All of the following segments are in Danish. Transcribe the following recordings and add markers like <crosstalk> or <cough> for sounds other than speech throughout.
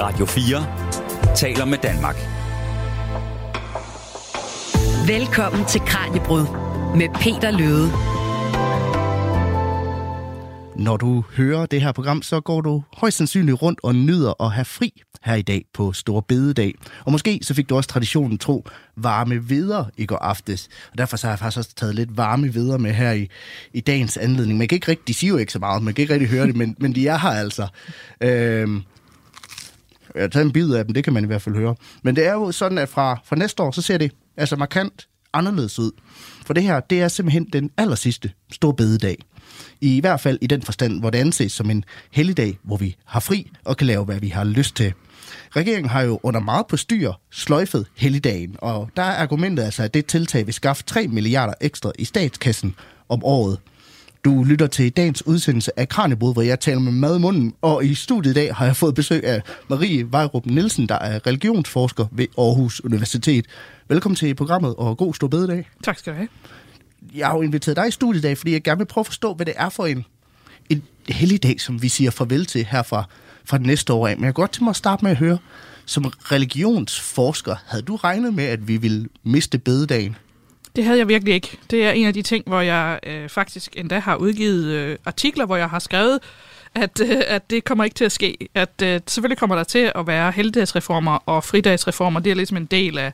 Radio 4 taler med Danmark. Velkommen til Kranjebrud med Peter Løde. Når du hører det her program, så går du højst sandsynligt rundt og nyder at have fri her i dag på Stor Bededag. Og måske så fik du også traditionen tro varme videre i går aftes. Og derfor så har jeg faktisk også taget lidt varme videre med her i, i dagens anledning. Man kan ikke rigtig, de siger jo ikke så meget, man kan ikke rigtig høre det, men, men de er her altså. Øhm, jeg har taget en bid af dem, det kan man i hvert fald høre. Men det er jo sådan, at fra, fra næste år, så ser det altså markant anderledes ud. For det her, det er simpelthen den aller sidste store Bededag. I hvert fald i den forstand, hvor det anses som en helligdag, hvor vi har fri og kan lave, hvad vi har lyst til. Regeringen har jo under meget på styr sløjfet helligdagen, og der er argumentet altså, at det tiltag vil skaffe 3 milliarder ekstra i statskassen om året. Du lytter til dagens udsendelse af Kranjebrud, hvor jeg taler med mad i munden, og i studiet i dag har jeg fået besøg af Marie Vejrup Nielsen, der er religionsforsker ved Aarhus Universitet. Velkommen til programmet, og god stor bededag. Tak skal du have. Jeg har jo inviteret dig i studiet i dag, fordi jeg gerne vil prøve at forstå, hvad det er for en, en helligdag, som vi siger farvel til her fra, fra næste år af. Men jeg kan godt til mig at starte med at høre, som religionsforsker, havde du regnet med, at vi ville miste bededagen? Det havde jeg virkelig ikke. Det er en af de ting, hvor jeg øh, faktisk endda har udgivet øh, artikler, hvor jeg har skrevet, at, øh, at det kommer ikke til at ske. At øh, selvfølgelig kommer der til at være heldigdagsreformer og fridagsreformer. Det er ligesom en del af,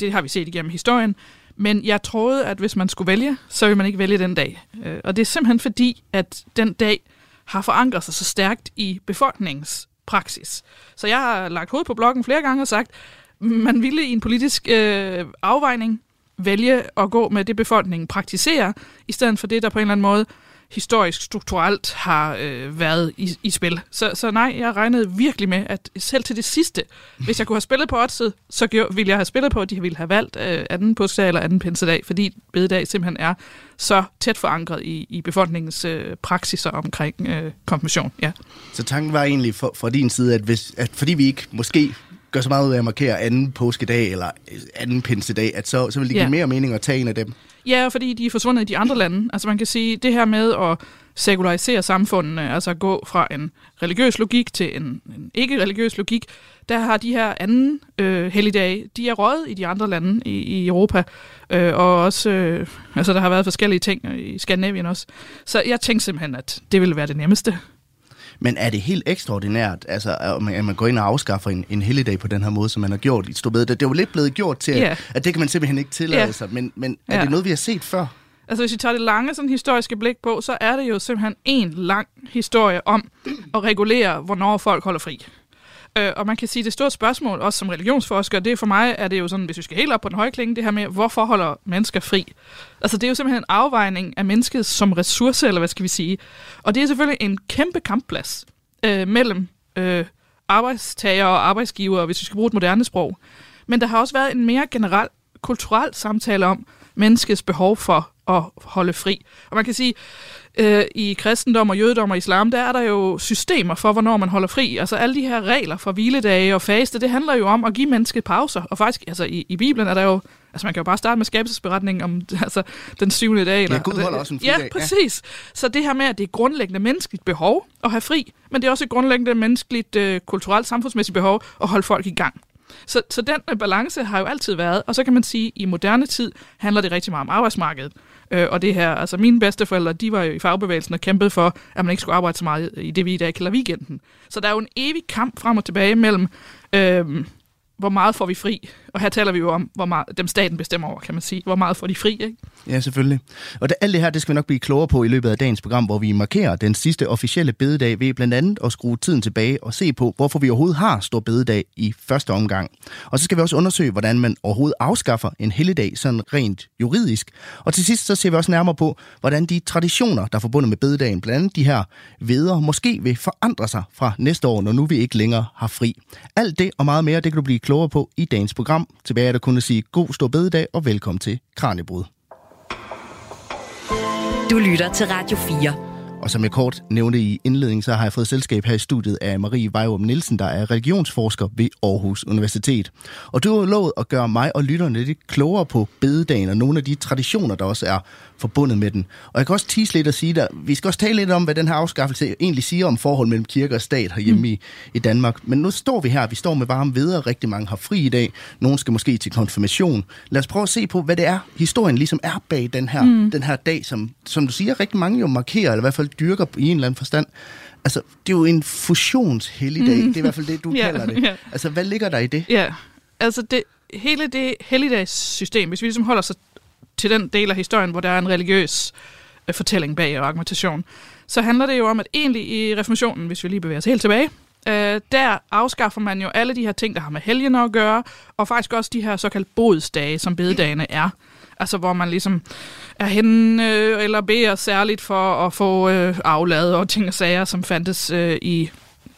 det har vi set igennem historien. Men jeg troede, at hvis man skulle vælge, så ville man ikke vælge den dag. Øh, og det er simpelthen fordi, at den dag har forankret sig så stærkt i befolkningens praksis. Så jeg har lagt hoved på blokken flere gange og sagt, man ville i en politisk øh, afvejning vælge at gå med det, befolkningen praktiserer, i stedet for det, der på en eller anden måde historisk, strukturelt har øh, været i, i spil. Så, så nej, jeg regnede virkelig med, at selv til det sidste, hvis jeg kunne have spillet på oddset, så gjorde, ville jeg have spillet på, at de ville have valgt øh, anden påskedag eller anden pinsedag, fordi bededag simpelthen er så tæt forankret i, i befolkningens øh, praksiser omkring øh, konfirmation. Ja. Så tanken var egentlig fra din side, at, hvis, at fordi vi ikke måske gør så meget ud af at markere anden påskedag eller anden pinsedag, at så, så vil det give ja. mere mening at tage en af dem. Ja, fordi de er forsvundet i de andre lande. Altså man kan sige, det her med at sekularisere samfundene, altså gå fra en religiøs logik til en, en ikke-religiøs logik, der har de her anden øh, helligdage, de er røget i de andre lande i, i Europa, øh, og også, øh, altså der har været forskellige ting i Skandinavien også. Så jeg tænkte simpelthen, at det ville være det nemmeste. Men er det helt ekstraordinært, altså, at man går ind og afskaffer en, en helligdag på den her måde, som man har gjort i Storbede? Det er jo lidt blevet gjort til, yeah. at det kan man simpelthen ikke tillade yeah. sig, men, men er yeah. det noget, vi har set før? Altså hvis vi tager det lange sådan, historiske blik på, så er det jo simpelthen en lang historie om at regulere, hvornår folk holder fri. Øh, og man kan sige, at det store spørgsmål, også som religionsforsker, det er for mig, er det jo sådan, hvis vi skal helt op på den høje klinge, det her med, hvorfor holder mennesker fri? Altså det er jo simpelthen en afvejning af mennesket som ressource, eller hvad skal vi sige. Og det er selvfølgelig en kæmpe kampplads øh, mellem øh, arbejdstager og arbejdsgiver, hvis vi skal bruge et moderne sprog. Men der har også været en mere generel kulturel samtale om menneskets behov for at holde fri. Og man kan sige, øh, i kristendom og jødedom og islam, der er der jo systemer for, hvornår man holder fri. Altså alle de her regler for hviledage og faste, det handler jo om at give mennesket pauser. Og faktisk, altså i, i Bibelen er der jo Altså man kan jo bare starte med skabelsesberetningen om <laughs> altså, den syvende dag. Eller, ja, Gud holder også en fridag. Ja, præcis. Ja. Så det her med, at det er grundlæggende menneskeligt behov at have fri, men det er også et grundlæggende menneskeligt, øh, kulturelt, samfundsmæssigt behov at holde folk i gang. Så, så den balance har jo altid været, og så kan man sige, at i moderne tid handler det rigtig meget om arbejdsmarkedet. Øh, og det her, altså mine bedsteforældre, de var jo i fagbevægelsen og kæmpede for, at man ikke skulle arbejde så meget i det, vi i dag kalder weekenden. Så der er jo en evig kamp frem og tilbage mellem, øh, hvor meget får vi fri? Og her taler vi jo om, hvor meget dem staten bestemmer over, kan man sige. Hvor meget får de fri, ikke? Ja, selvfølgelig. Og det, alt det her, det skal vi nok blive klogere på i løbet af dagens program, hvor vi markerer den sidste officielle bededag ved blandt andet at skrue tiden tilbage og se på, hvorfor vi overhovedet har stor bededag i første omgang. Og så skal vi også undersøge, hvordan man overhovedet afskaffer en helligdag sådan rent juridisk. Og til sidst så ser vi også nærmere på, hvordan de traditioner, der er forbundet med bededagen, blandt andet de her veder, måske vil forandre sig fra næste år, når nu vi ikke længere har fri. Alt det og meget mere, det kan du blive klogere på i dagens program. Tilbage er der kun at sige god stor bededag og velkommen til Kranjebrud. Du lytter til Radio 4. Og som jeg kort nævnte i indledningen, så har jeg fået selskab her i studiet af Marie Vejrum Nielsen, der er religionsforsker ved Aarhus Universitet. Og du har lovet at gøre mig og lytterne lidt klogere på bededagen og nogle af de traditioner, der også er forbundet med den. Og jeg kan også tease lidt og sige, at vi skal også tale lidt om, hvad den her afskaffelse egentlig siger om forhold mellem kirke og stat herhjemme mm. i, i Danmark. Men nu står vi her, vi står med varme ved, rigtig mange har fri i dag. Nogle skal måske til konfirmation. Lad os prøve at se på, hvad det er, historien ligesom er bag den her, mm. den her dag, som, som du siger, rigtig mange jo markerer, eller i hvert fald dyrker i en eller anden forstand. Altså, det er jo en fusionshelligdag. Mm. Det er i hvert fald det, du <laughs> yeah, kalder det. Yeah. Altså, hvad ligger der i det? Ja, altså det, hele det helligdagssystem, hvis vi ligesom holder sig til den del af historien, hvor der er en religiøs øh, fortælling bag og argumentation, så handler det jo om, at egentlig i reformationen, hvis vi lige bevæger os helt tilbage, øh, der afskaffer man jo alle de her ting, der har med helgen at gøre, og faktisk også de her såkaldte bodsdage, som bededagene er. Altså hvor man ligesom er henne øh, eller beder særligt for at få øh, afladet og ting og sager, som fandtes øh, i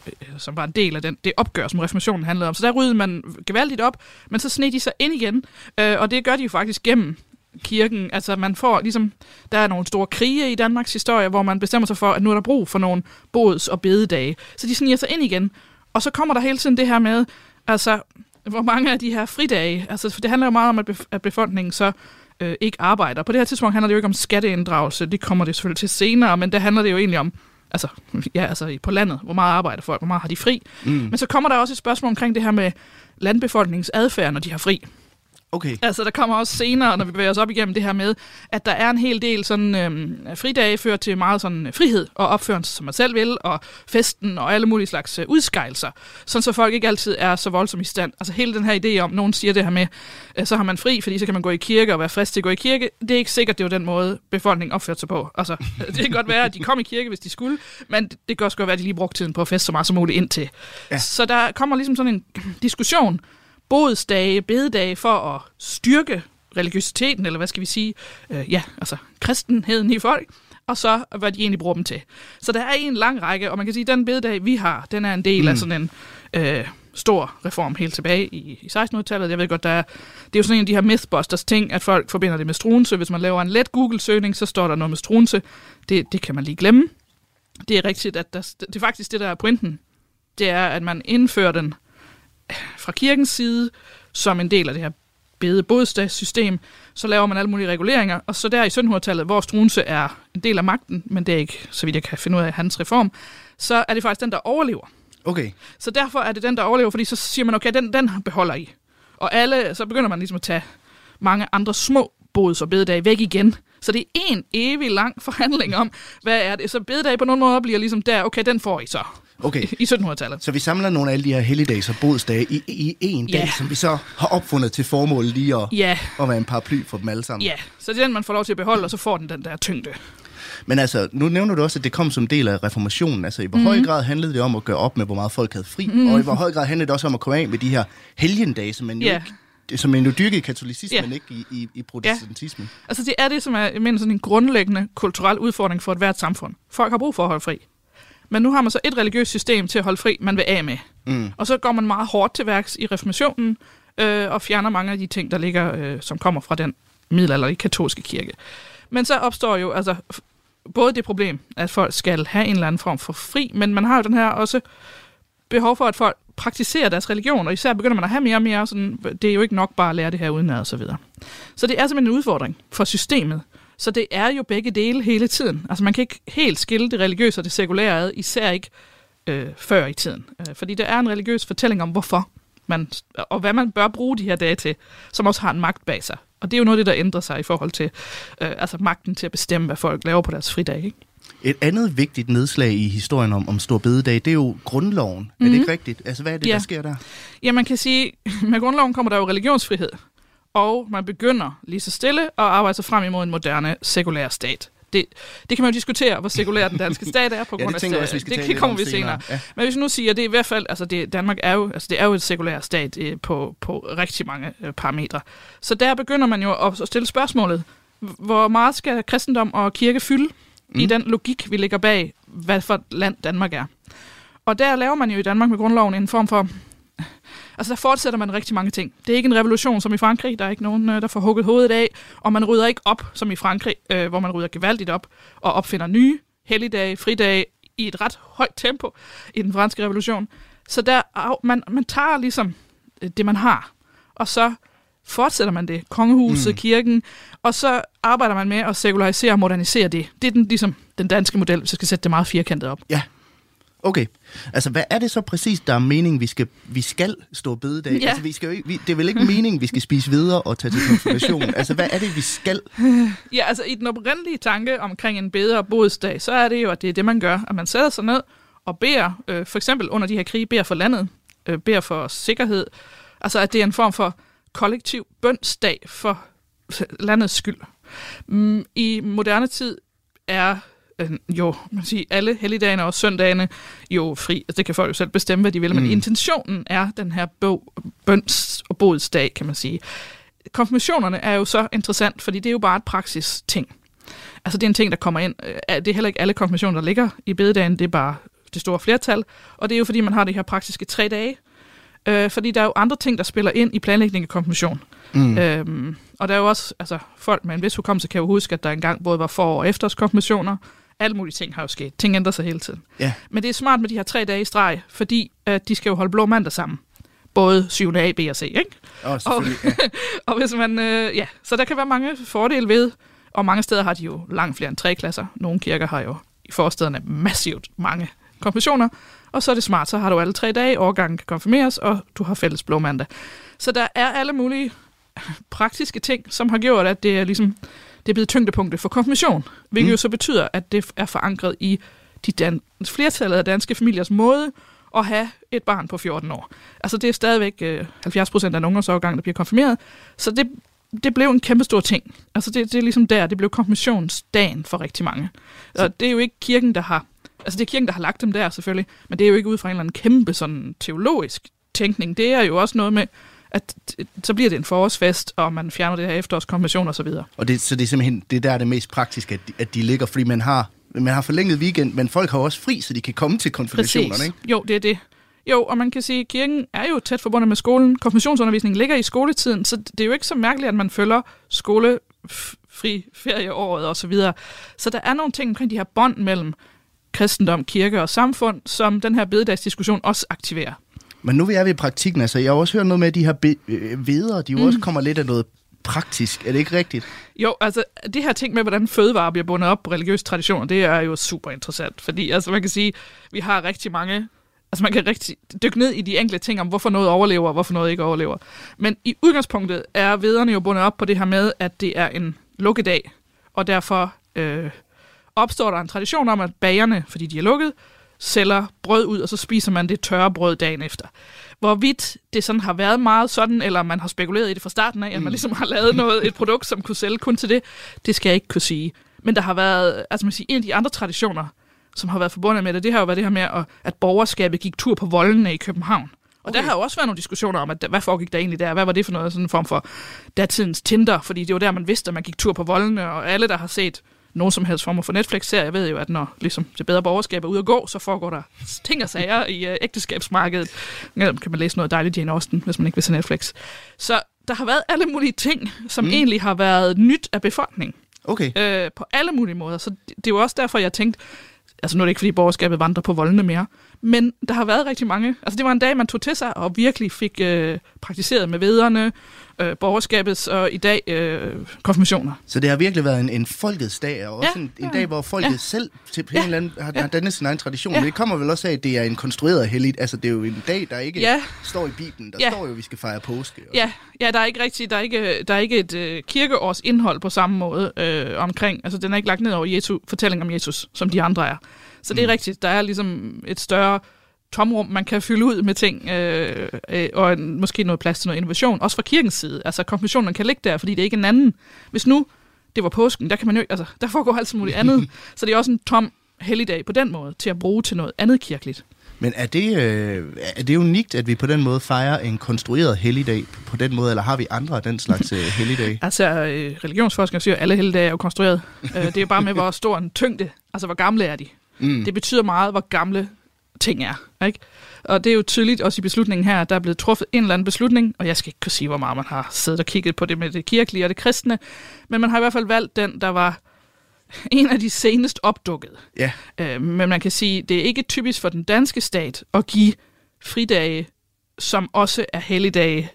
øh, som var en del af den, det opgør, som reformationen handlede om. Så der ryddede man gevaldigt op, men så sned de sig ind igen, øh, og det gør de jo faktisk gennem kirken. Altså man får ligesom, der er nogle store krige i Danmarks historie, hvor man bestemmer sig for, at nu er der brug for nogle bods- og bededage. Så de sniger sig ind igen. Og så kommer der hele tiden det her med, altså hvor mange af de her fridage, altså for det handler jo meget om, at, bef- at befolkningen så øh, ikke arbejder. På det her tidspunkt handler det jo ikke om skatteinddragelse, det kommer det selvfølgelig til senere, men der handler det jo egentlig om, altså, ja, altså på landet, hvor meget arbejder folk, hvor meget har de fri. Mm. Men så kommer der også et spørgsmål omkring det her med landbefolkningens adfærd, når de har fri. Okay. Altså, der kommer også senere, når vi bevæger os op igennem det her med, at der er en hel del sådan øhm, fridage, fører til meget sådan øh, frihed og opførelse, som man selv vil, og festen og alle mulige slags øh, udskejelser, sådan så folk ikke altid er så voldsomme i stand. Altså hele den her idé om, nogen siger det her med, øh, så har man fri, fordi så kan man gå i kirke og være frisk til at gå i kirke. Det er ikke sikkert, det er den måde, befolkningen opfører sig på. Altså, <laughs> det kan godt være, at de kom i kirke, hvis de skulle, men det kan også godt være, at de lige brugte tiden på at feste så meget som muligt indtil. Ja. Så der kommer ligesom sådan en diskussion, bodsdage, bededage for at styrke religiøsiteten, eller hvad skal vi sige, øh, ja, altså kristenheden i folk, og så hvad de egentlig bruger dem til. Så der er en lang række, og man kan sige, at den bededag, vi har, den er en del mm. af sådan en øh, stor reform helt tilbage i, i 1600-tallet. Jeg ved godt, der er, det er jo sådan en af de her mythbusters ting, at folk forbinder det med strunse. Hvis man laver en let Google-søgning, så står der noget med strunse. Det, det kan man lige glemme. Det er rigtigt, at der, det er faktisk det, der er pointen. Det er, at man indfører den fra kirkens side, som en del af det her bede bodsdagssystem, så laver man alle mulige reguleringer, og så der i 1700-tallet, hvor Struense er en del af magten, men det er ikke, så vidt jeg kan finde ud af hans reform, så er det faktisk den, der overlever. Okay. Så derfor er det den, der overlever, fordi så siger man, okay, den, den beholder I. Og alle, så begynder man ligesom at tage mange andre små bods- og bededage væk igen. Så det er en evig lang forhandling om, hvad er det. Så bededag på nogle måder bliver ligesom der, okay, den får I så. Okay. I 1700-tallet. Så vi samler nogle af alle de her helligdags og bodsdage i, i en dag, som vi så har opfundet til formål lige at, ja. at være en paraply for dem alle sammen. Ja, så det er den, man får lov til at beholde, og så får den den der tyngde. Men altså, nu nævner du også, at det kom som del af reformationen. Altså, i hvor mm. høj grad handlede det om at gøre op med, hvor meget folk havde fri, mm. og i hvor høj grad handlede det også om at komme af med de her helgendage, som man jo yeah. ikke som man jo dyrker i katolicismen, yeah. ikke i, i, i protestantismen. Ja. Altså det er det, som er jeg mener, sådan en grundlæggende kulturel udfordring for et hvert samfund. Folk har brug for at holde fri. Men nu har man så et religiøst system til at holde fri, man vil af med. Mm. Og så går man meget hårdt til værks i reformationen, øh, og fjerner mange af de ting, der ligger, øh, som kommer fra den middelalderlige katolske kirke. Men så opstår jo altså både det problem, at folk skal have en eller anden form for fri, men man har jo den her også behov for, at folk praktiserer deres religion, og især begynder man at have mere og mere sådan, det er jo ikke nok bare at lære det her udenad og så videre. Så det er simpelthen en udfordring for systemet, så det er jo begge dele hele tiden. Altså man kan ikke helt skille det religiøse og det sekulære ad, især ikke øh, før i tiden. Øh, fordi der er en religiøs fortælling om, hvorfor man, og hvad man bør bruge de her dage til, som også har en magt bag sig. Og det er jo noget af det, der ændrer sig i forhold til øh, altså magten til at bestemme, hvad folk laver på deres fridag. Ikke? Et andet vigtigt nedslag i historien om, om Stor Bededag, det er jo grundloven. Mm-hmm. Er det mhm. ikke rigtigt? Altså, hvad er det, ja. der sker der? Ja, man kan sige, <laughs> med grundloven kommer der jo religionsfrihed og man begynder lige så stille at arbejde sig frem imod en moderne sekulær stat. Det, det kan man jo diskutere, hvor sekulær den danske stat er på grund <laughs> ja, det af også, vi skal det, det kommer vi senere. senere. Ja. Men hvis vi nu siger, at det er i hvert fald, altså det, Danmark er jo, altså det er jo et sekulær stat eh, på, på rigtig mange eh, parametre. Så der begynder man jo at stille spørgsmålet, hvor meget skal kristendom og kirke fylde mm. i den logik, vi ligger bag, hvad for land Danmark er. Og der laver man jo i Danmark med grundloven en form for Altså der fortsætter man rigtig mange ting. Det er ikke en revolution som i Frankrig. Der er ikke nogen, øh, der får hugget hovedet af. Og man rydder ikke op som i Frankrig, øh, hvor man rydder gevaldigt op og opfinder nye helligdage, fridage i et ret højt tempo i den franske revolution. Så der, man, man tager ligesom øh, det, man har, og så fortsætter man det. Kongehuset, mm. kirken, og så arbejder man med at sekularisere og modernisere det. Det er den, ligesom den danske model, hvis jeg skal sætte det meget firkantet op. Ja. Okay. Altså, hvad er det så præcis, der er meningen, vi skal, vi skal stå bededag? Ja. Altså, vi skal jo ikke, vi, det er vel ikke meningen, vi skal spise videre og tage til konfirmation? altså, hvad er det, vi skal? Ja, altså i den oprindelige tanke omkring en bedre bodsdag, så er det jo, at det er det, man gør. At man sætter sig ned og beder, øh, for eksempel under de her krige, beder for landet, øh, beder for sikkerhed. Altså at det er en form for kollektiv bønsdag for landets skyld. Mm, I moderne tid er øh, jo, man siger, alle helligdagene og søndagene jo fri. Altså, det kan folk jo selv bestemme, hvad de vil, men Mm. intentionen er den her bog, bøns- og bodsdag, kan man sige. Konfirmationerne er jo så interessant, fordi det er jo bare et praksis ting. Altså det er en ting, der kommer ind. Øh, Det er heller ikke alle konfirmationer, der ligger i bededagen, det er bare det store flertal. Og det er jo fordi, man har det her praktiske tre dage. Øh, fordi der er jo andre ting, der spiller ind i planlægning af konfirmation. Mm. Øhm, og der er jo også, altså folk med en vis hukommelse kan jo huske, at der engang både var for- og efterårskonfirmationer. Alle mulige ting har jo sket. Ting ændrer sig hele tiden. Ja. Men det er smart med de her tre dage i streg, fordi at de skal jo holde blå mandag sammen. Både 7. A, B og C, ikke? Og selvfølgelig, ja. <laughs> Og hvis man, øh, ja, så der kan være mange fordele ved, og mange steder har de jo langt flere end tre klasser. Nogle kirker har jo i forstederne massivt mange konfirmationer, og så er det smart, så har du alle tre dage, årgangen kan konfirmeres, og du har fælles blå mandag. Så der er alle mulige praktiske ting, som har gjort, at det er ligesom, det er blevet tyngdepunktet for konfirmation, hvilket Mm. jo så betyder, at det er forankret i de dan- flertallet af danske familiers måde at have et barn på 14 år. Altså det er stadigvæk øh, 70 procent af en ungdomsårgang, der bliver konfirmeret, så det, det blev en kæmpe stor ting. Altså det, det er ligesom der, det blev konfirmationsdagen for rigtig mange. Og det er jo ikke kirken, der har, altså det er kirken, der har lagt dem der selvfølgelig, men det er jo ikke ud fra en eller anden kæmpe sådan teologisk tænkning. Det er jo også noget med, at så bliver det en forårsfest, og man fjerner det her efterårskonfirmation og så videre. Og det, så det er simpelthen det der er det mest praktiske, at de, at de ligger, fordi man har, man har forlænget weekend, men folk har også fri, så de kan komme til konfirmationerne, ikke? Jo, det er det. Jo, og man kan sige, at kirken er jo tæt forbundet med skolen. Konfirmationsundervisningen ligger i skoletiden, så det er jo ikke så mærkeligt, at man følger skolefri ferieåret og så videre. Så der er nogle ting omkring de her bånd mellem kristendom, kirke og samfund, som den her bededagsdiskussion også aktiverer. Men nu er vi i praktikken, altså jeg har også hørt noget med, at de her øh, veder, de Mm. også kommer lidt af noget praktisk. Er det ikke rigtigt? Jo, altså det her ting med, hvordan fødevarer bliver bundet op på religiøse traditioner, det er jo super interessant, fordi altså man kan sige, vi har rigtig mange, altså man kan rigtig dykke ned i de enkelte ting om, hvorfor noget overlever og hvorfor noget ikke overlever. Men i udgangspunktet er vederne jo bundet op på det her med, at det er en lukkedag, og derfor øh, opstår der en tradition om, at bagerne, fordi de er lukket, sælger brød ud, og så spiser man det tørre brød dagen efter. Hvorvidt det sådan har været meget sådan, eller man har spekuleret i det fra starten af, at man ligesom har lavet noget, et produkt, som kunne sælge kun til det, det skal jeg ikke kunne sige. Men der har været, altså man siger, en af de andre traditioner, som har været forbundet med det, det har jo været det her med, at, at borgerskabet gik tur på voldene i København. Og okay. der har jo også været nogle diskussioner om, at hvad foregik der egentlig der? Hvad var det for noget? Sådan en form for datidens Tinder, fordi det var der, man vidste, at man gik tur på voldene, og alle, der har set nogen som helst form for Netflix-serie, ved jo, at når ligesom, det bedre borgerskab er ude at gå, så foregår der ting og sager i uh, ægteskabsmarkedet. Ja, kan man læse noget dejligt Jane Austen, hvis man ikke vil se Netflix. Så der har været alle mulige ting, som mm. egentlig har været nyt af befolkningen Okay. øh, på alle mulige måder. Så det, det er jo også derfor, jeg tænkte, altså nu er det ikke, fordi borgerskabet vandrer på voldene mere, men der har været rigtig mange. Altså det var en dag, man tog til sig og virkelig fik øh, praktiseret med vederne, øh, borgerskabets og i dag øh, konfirmationer. Så det har virkelig været en, en folkets dag, og også Ja, en, en ja, dag, hvor folket ja. selv til på Ja, en eller anden, har, ja. har dannet sin egen tradition. Ja. Men det kommer vel også af, at det er en konstrueret helligt. Altså, det er jo en dag, der ikke Ja, står i Bibelen. Der Ja. står jo, at vi skal fejre påske. og ja, ja, der er ikke rigtig, der er ikke, der er ikke et øh, kirkeårs indhold på samme måde øh, omkring. Altså den er ikke lagt ned over Jesu fortælling om Jesus, som de andre er. Så det er Mm. rigtigt. Der er ligesom et større tomrum, man kan fylde ud med ting, øh, øh, og en, måske noget plads til noget innovation, også fra kirkens side. Altså konfirmationen kan ligge der, fordi det er ikke en anden. Hvis nu det var påsken, der kan man jo altså, der foregår alt muligt <laughs> andet. så det er også en tom helligdag på den måde, til at bruge til noget andet kirkeligt. Men er det, øh, er det unikt, at vi på den måde fejrer en konstrueret helligdag på den måde, eller har vi andre af den slags øh, <laughs> helligdage? Altså, øh, religionsforskere siger, at alle helligdage er jo konstrueret. øh, det er bare med, hvor stor en tyngde, altså hvor gamle er de. Mm. Det betyder meget, hvor gamle ting er. Ikke? Og det er jo tydeligt også i beslutningen her, at der er blevet truffet en eller anden beslutning, og jeg skal ikke kunne sige, hvor meget man har siddet og kigget på det med det kirkelige og det kristne, men man har i hvert fald valgt den, der var <laughs> en af de senest opdukkede. Ja. Øh, men man kan sige, det er ikke typisk for den danske stat at give fridage, som også er helligdage,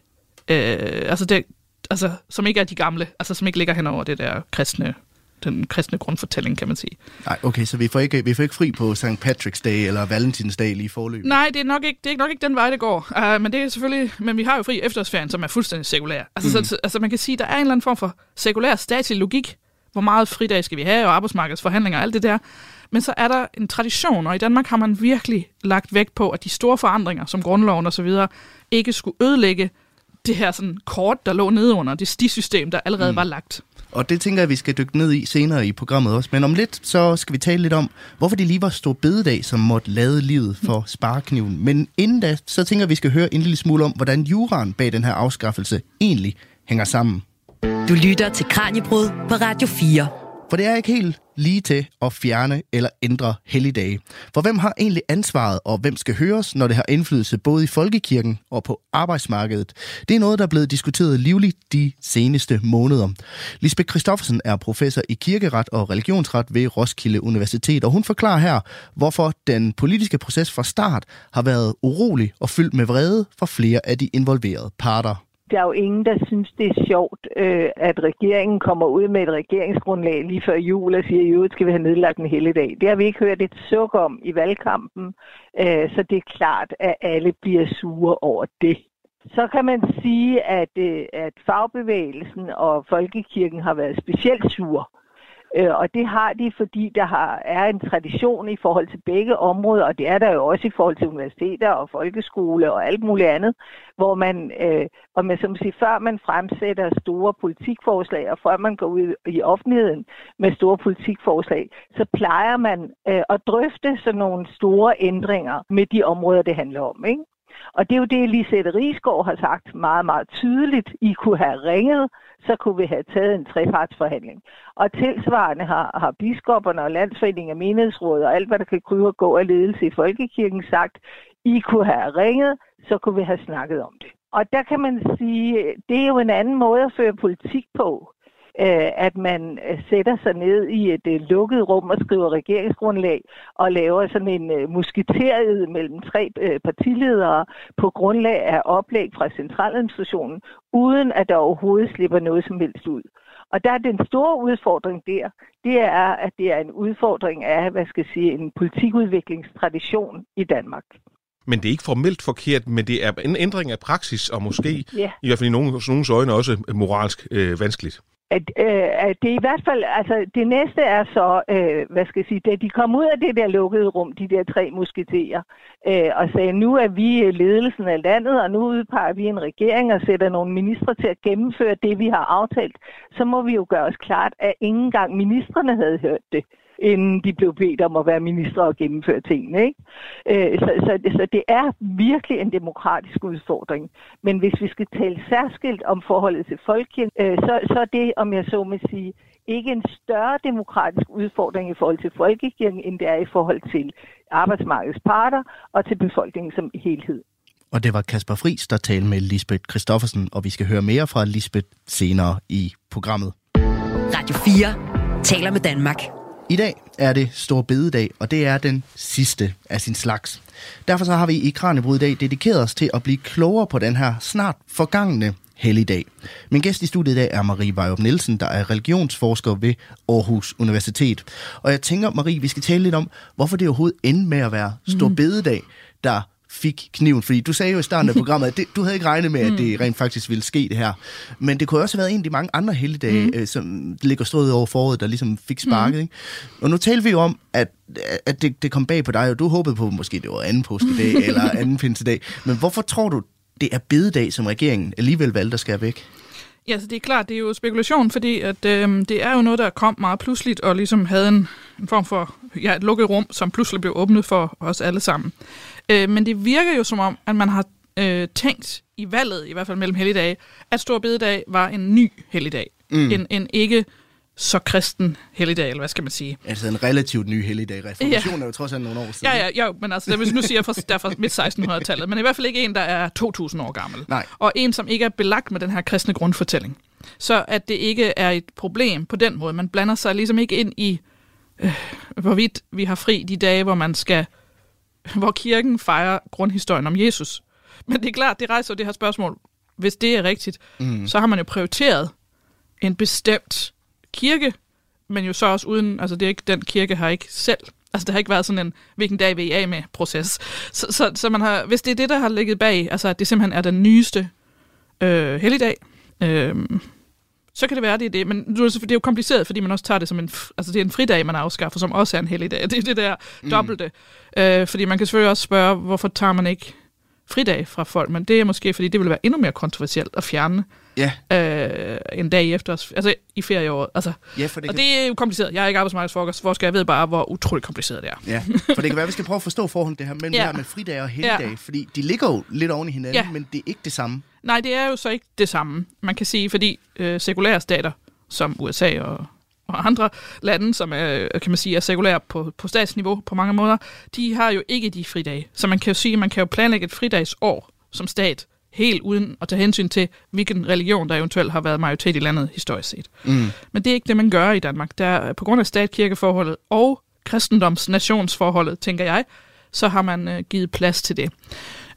øh, altså, det, altså som ikke er de gamle, altså som ikke ligger hen over det der kristne den kristne grundfortælling, kan man sige. Nej, okay, så vi får ikke, vi får ikke fri på St. Patrick's Day eller Valentinsdag lige i forløbet? Nej, det er nok ikke, det er nok ikke den vej, det går. Uh, men det er selvfølgelig, men vi har jo fri efterårsferien, som er fuldstændig sekulær. Altså, mm. så, altså man kan sige, der er en eller anden form for sekulær statslig logik. Hvor meget fridag skal vi have, og arbejdsmarkedsforhandlinger og alt det der. Men så er der en tradition, og i Danmark har man virkelig lagt vægt på, at de store forandringer, som grundloven og så videre, ikke skulle ødelægge det her sådan kort, der lå nede under det stisystem, der allerede mm. var lagt. Og det tænker jeg, vi skal dykke ned i senere i programmet også. Men om lidt, så skal vi tale lidt om, hvorfor det lige var stor bededag, som måtte lade livet for sparekniven. Men inden da, så tænker jeg, vi skal høre en lille smule om, hvordan juraen bag den her afskaffelse egentlig hænger sammen. Du lytter til Kranjebrud på Radio 4. For det er ikke helt lige til at fjerne eller ændre helligdage. For hvem har egentlig ansvaret, og hvem skal høres, når det har indflydelse både i folkekirken og på arbejdsmarkedet? Det er noget, der er blevet diskuteret livligt de seneste måneder. Lisbeth Christoffersen er professor i kirkeret og religionsret ved Roskilde Universitet, og hun forklarer her, hvorfor den politiske proces fra start har været urolig og fyldt med vrede for flere af de involverede parter der er jo ingen, der synes, det er sjovt, øh, at regeringen kommer ud med et regeringsgrundlag lige før jul og siger, at i skal vi have nedlagt en hele dag. Det har vi ikke hørt et suk om i valgkampen, øh, så det er klart, at alle bliver sure over det. Så kan man sige, at, øh, at fagbevægelsen og folkekirken har været specielt sure Øh, og det har de, fordi der har, er en tradition i forhold til begge områder, og det er der jo også i forhold til universiteter og folkeskole og alt muligt andet, hvor man, øh, og man som siger, før man fremsætter store politikforslag, og før man går ud i offentligheden med store politikforslag, så plejer man øh, at drøfte sådan nogle store ændringer med de områder, det handler om. Ikke? Og det er jo det, Lisette Rigsgaard har sagt meget, meget tydeligt. I kunne have ringet, så kunne vi have taget en trepartsforhandling. Og tilsvarende har, har biskopperne og landsforeningen af menighedsrådet og alt, hvad der kan krybe og gå af ledelse i folkekirken sagt, I kunne have ringet, så kunne vi have snakket om det. Og der kan man sige, det er jo en anden måde at føre politik på øh, at man øh, sætter sig ned i et øh, lukket rum og skriver regeringsgrundlag og laver sådan en øh, musketeriet mellem tre øh, partiledere på grundlag af oplæg fra centraladministrationen, uden at der overhovedet slipper noget som helst ud. Og der er den store udfordring der, det er, at det er en udfordring af, hvad skal jeg sige, en politikudviklingstradition i Danmark. Men det er ikke formelt forkert, men det er en ændring af praksis, og måske, ja. i hvert fald i nogens, nogens øjne, også moralsk øh, vanskeligt at, øh, at det i hvert fald, altså det næste er så, øh, hvad skal jeg sige, da de kom ud af det der lukkede rum, de der tre musketerer, øh, og sagde, nu er vi øh, ledelsen af landet, og nu udpeger vi en regering og sætter nogle ministre til at gennemføre det, vi har aftalt, så må vi jo gøre os klart, at ingen gang ministerne havde hørt det inden de blev bedt om at være minister og gennemføre tingene. Ikke? Øh, så, så, så det er virkelig en demokratisk udfordring. Men hvis vi skal tale særskilt om forholdet til folkekirken, øh, så, så er det, om jeg så må sige, ikke en større demokratisk udfordring i forhold til folkekirken, end det er i forhold til arbejdsmarkedets parter og til befolkningen som helhed. Og det var Kasper Friis, der talte med Lisbeth Christoffersen, og vi skal høre mere fra Lisbeth senere i programmet. Radio 4 taler med Danmark. I dag er det Stor Bededag, og det er den sidste af sin slags. Derfor så har vi i Kranjebrud i dag dedikeret os til at blive klogere på den her snart forgangne helligdag. Min gæst i studiet i dag er Marie Vejrup Nielsen, der er religionsforsker ved Aarhus Universitet. Og jeg tænker, Marie, vi skal tale lidt om, hvorfor det overhovedet endte med at være Stor mhm. Bededag, der fik kniven? Fordi du sagde jo i starten af <laughs> programmet, at det, du havde ikke regnet med, at det mm. rent faktisk ville ske det her. Men det kunne også have været en af de mange andre helligdage, mm. øh, som ligger strået over foråret, der ligesom fik sparket. Mm. Ikke? Og nu taler vi jo om, at, at det, det kom bag på dig, og du håbede på, måske det var anden påskedag <laughs> eller anden pinsedag. Men hvorfor tror du, det er bededag, som regeringen alligevel valgte at skære væk? Ja, så det er klart, det er jo spekulation, fordi at, øh, det er jo noget, der kom meget pludseligt, og ligesom havde en, en form for ja, et lukket rum, som pludselig blev åbnet for os alle sammen. Øh, men det virker jo som om, at man har øh, tænkt i valget, i hvert fald mellem helligdage, at Stor Bededag var en ny helligdag. Mm. En, en ikke så kristen helligdag, eller hvad skal man sige? Altså en relativt ny helligdag. Reformationen ja. er jo trods alt nogle år siden. Ja, ja, ja men altså, hvis nu siger, der er fra midt 1600-tallet, men i hvert fald ikke en, der er 2.000 år gammel. Nej. Og en, som ikke er belagt med den her kristne grundfortælling. Så at det ikke er et problem på den måde. Man blander sig ligesom ikke ind i, øh, hvorvidt vi har fri de dage, hvor man skal, <laughs> hvor kirken fejrer grundhistorien om Jesus. Men det er klart, det rejser det her spørgsmål. Hvis det er rigtigt, mm. så har man jo prioriteret en bestemt kirke, men jo så også uden, altså det er ikke, den kirke har ikke selv Altså, det har ikke været sådan en, hvilken dag vi er af med proces. Så, så, så man har, hvis det er det, der har ligget bag, altså at det simpelthen er den nyeste øh, helligdag, øh, så kan det være, det er det. Men nu, det er jo kompliceret, fordi man også tager det som en, altså det er en fridag, man afskaffer, som også er en helligdag. <laughs> Det er det der mm. dobbelte. Øh, fordi man kan selvfølgelig også spørge, hvorfor tager man ikke fridag fra folk, men det er måske, fordi det vil være endnu mere kontroversielt at fjerne ja. øh, en dag efter, altså i ferieåret. Altså, ja, for det og kan... det er jo kompliceret. Jeg er ikke arbejdsmarkedsforsker, jeg ved bare, hvor utroligt kompliceret det er. Ja, for det kan være, at vi skal prøve at forstå forholdet det her mellem ja. det her med fridag og helligdag, ja. fordi de ligger jo lidt oven i hinanden, ja. men det er ikke det samme. Nej, det er jo så ikke det samme. Man kan sige, fordi øh, sekulære stater, som USA og og andre lande, som er, kan man sige, er sekulære på, på statsniveau på mange måder, de har jo ikke de fridage. Så man kan jo sige, at man kan jo planlægge et fridagsår som stat, helt uden at tage hensyn til, hvilken religion, der eventuelt har været majoritet i landet historisk set. Mm. Men det er ikke det, man gør i Danmark. Der, på grund af stat-kirkeforholdet og kristendoms-nationsforholdet, tænker jeg, så har man øh, givet plads til det.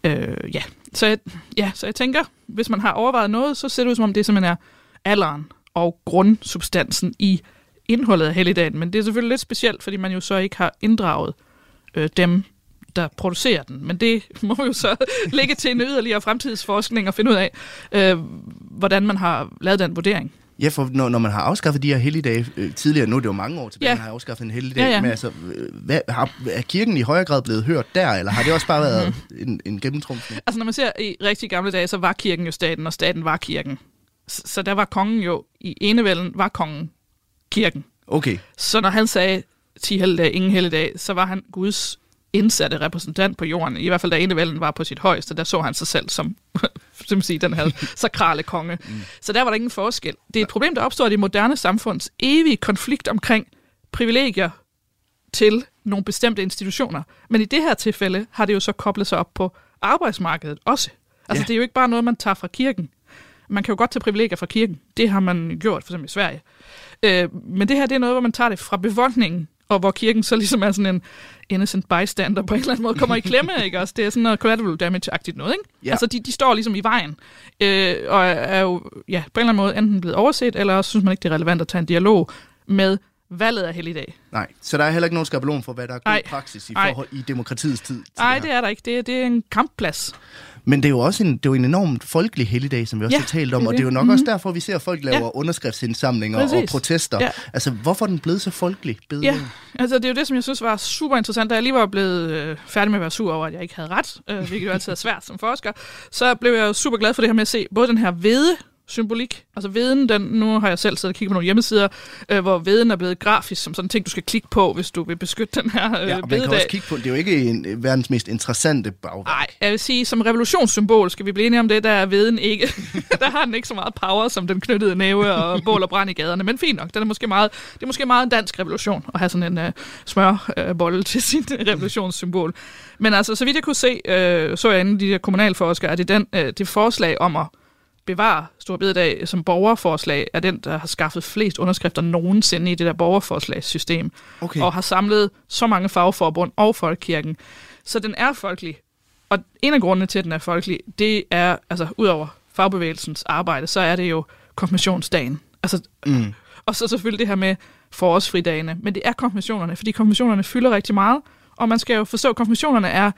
Øh, ja. Så, jeg, ja, så jeg tænker, hvis man har overvejet noget, så ser det ud som om det simpelthen er alderen og grundsubstansen i indholdet af helligdagen, men det er selvfølgelig lidt specielt, fordi man jo så ikke har inddraget øh, dem, der producerer den. Men det <laughs> må jo så ligge til en yderligere fremtidsforskning og finde ud af, øh, hvordan man har lavet den vurdering. Ja, for når, når man har afskaffet de her helligdage øh, tidligere, nu er det jo mange år tilbage, ja. man har afskaffet en helligdag, ja, ja. men altså, øh, hvad, har, er kirken i højere grad blevet hørt der, eller har det også bare været en, en gennemtrumfning? Altså når man ser i rigtig gamle dage, så var kirken jo staten, og staten var kirken. Så, så der var kongen jo, i enevælden var kongen kirken. Okay. Så når han sagde 10 helligdage, ingen helligdag, så var han Guds indsatte repræsentant på jorden. I hvert fald da enevælden var på sit højeste, der så han sig selv som, <laughs> som sige, den her <laughs> sakrale konge. Mm. Så der var der ingen forskel. Det er et problem, der opstår i det moderne samfunds evige konflikt omkring privilegier til nogle bestemte institutioner. Men i det her tilfælde har det jo så koblet sig op på arbejdsmarkedet også. Altså ja. det er jo ikke bare noget, man tager fra kirken. Man kan jo godt tage privilegier fra kirken. Det har man gjort, for eksempel i Sverige. Øh, men det her, det er noget, hvor man tager det fra befolkningen, og hvor kirken så ligesom er sådan en innocent bystander på en eller anden måde, kommer i klemme, <laughs> ikke også? Det er sådan noget collateral damage-agtigt noget, ikke? Ja. Altså, de, de står ligesom i vejen, øh, og er jo, ja, på en eller anden måde enten blevet overset, eller også synes man ikke, det er relevant at tage en dialog med valget af helligdag. Nej, så der er heller ikke nogen skabelon for, hvad der er god Ej. praksis i, forhold, i demokratiets tid. Nej, det, det er der ikke. Det, det er en kampplads. Men det er jo også en, det er jo en enormt folkelig helligdag, som vi også ja, har talt om, det og det er jo nok mm-hmm. også derfor, vi ser, folk laver ja. underskriftsindsamlinger Præcis. og protester. Ja. Altså, hvorfor er den blevet så folkelig? Bedre? Ja, altså det er jo det, som jeg synes var super interessant. Da jeg lige var blevet øh, færdig med at være sur over, at jeg ikke havde ret, øh, hvilket jo altid er svært som forsker, så blev jeg jo super glad for det her med at se både den her vede symbolik. Altså veden, den, nu har jeg selv siddet og kigget på nogle hjemmesider, øh, hvor veden er blevet grafisk som sådan en ting, du skal klikke på, hvis du vil beskytte den her øh, ja, og man kan også kigge på, det er jo ikke en, øh, verdens mest interessante bagværk. Nej, jeg vil sige, som revolutionssymbol, skal vi blive enige om det, der er veden ikke. <laughs> der har den ikke så meget power, som den knyttede næve og bål og brand i gaderne, men fint nok, den er måske meget, det er måske meget en dansk revolution, at have sådan en uh, smørbolle uh, til sin <laughs> revolutionssymbol. Men altså, så vidt jeg kunne se, uh, så jeg inden de der kommunalforskere, at det, den, uh, det forslag om at bevare Stor Bededag som borgerforslag, er den, der har skaffet flest underskrifter nogensinde i det der borgerforslagssystem, okay. og har samlet så mange fagforbund og folkekirken. Så den er folkelig. Og en af grundene til, at den er folkelig, det er, altså ud over fagbevægelsens arbejde, så er det jo konfirmationsdagen. Altså, mm. Og så selvfølgelig det her med forårsfridagene. Men det er konfirmationerne, fordi konfirmationerne fylder rigtig meget, og man skal jo forstå, at konfirmationerne er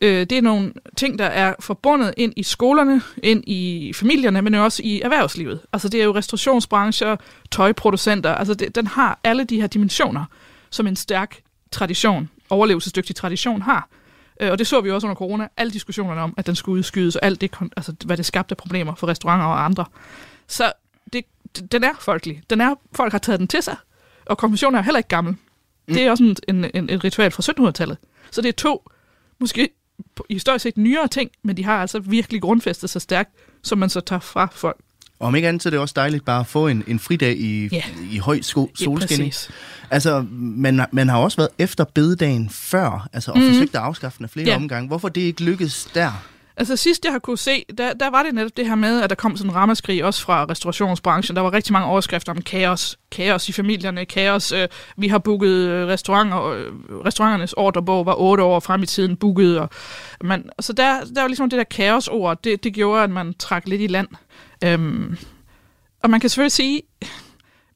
Øh, det er nogle ting, der er forbundet ind i skolerne, ind i familierne, men også i erhvervslivet. Altså det er jo restaurationsbrancher, tøjproducenter, altså det, den har alle de her dimensioner, som en stærk tradition, overlevelsesdygtig tradition har. Øh, og det så vi også under corona, alle diskussionerne om, at den skulle udskydes, og alt det, altså, hvad det skabte problemer for restauranter og andre. Så det, den er folkelig. Den er, folk har taget den til sig, og konfirmationen er heller ikke gammel. Mm. Det er også en, en, en, et ritual fra 1700-tallet. Så det er to, måske historisk set nyere ting, men de har altså virkelig grundfæstet så stærkt, som man så tager fra folk. Og om ikke andet, så er det også dejligt bare at få en, en fridag i, yeah. i høj sko- solskinning. Altså, man, man har også været efter bededagen før, altså, og mm. forsøgt at afskaffe den af flere yeah. omgange. Hvorfor det ikke lykkedes der? Altså sidst jeg har kunne se, der, der var det netop det her med, at der kom sådan en ramaskrig også fra restaurationsbranchen. Der var rigtig mange overskrifter om kaos. Kaos i familierne, kaos. Øh, vi har booket øh, restauranter, og øh, restauranternes ordrebog var otte år frem i tiden booket. Og man, så der, der var ligesom det der kaosord, det, det gjorde, at man trak lidt i land. Øhm, og man kan selvfølgelig sige,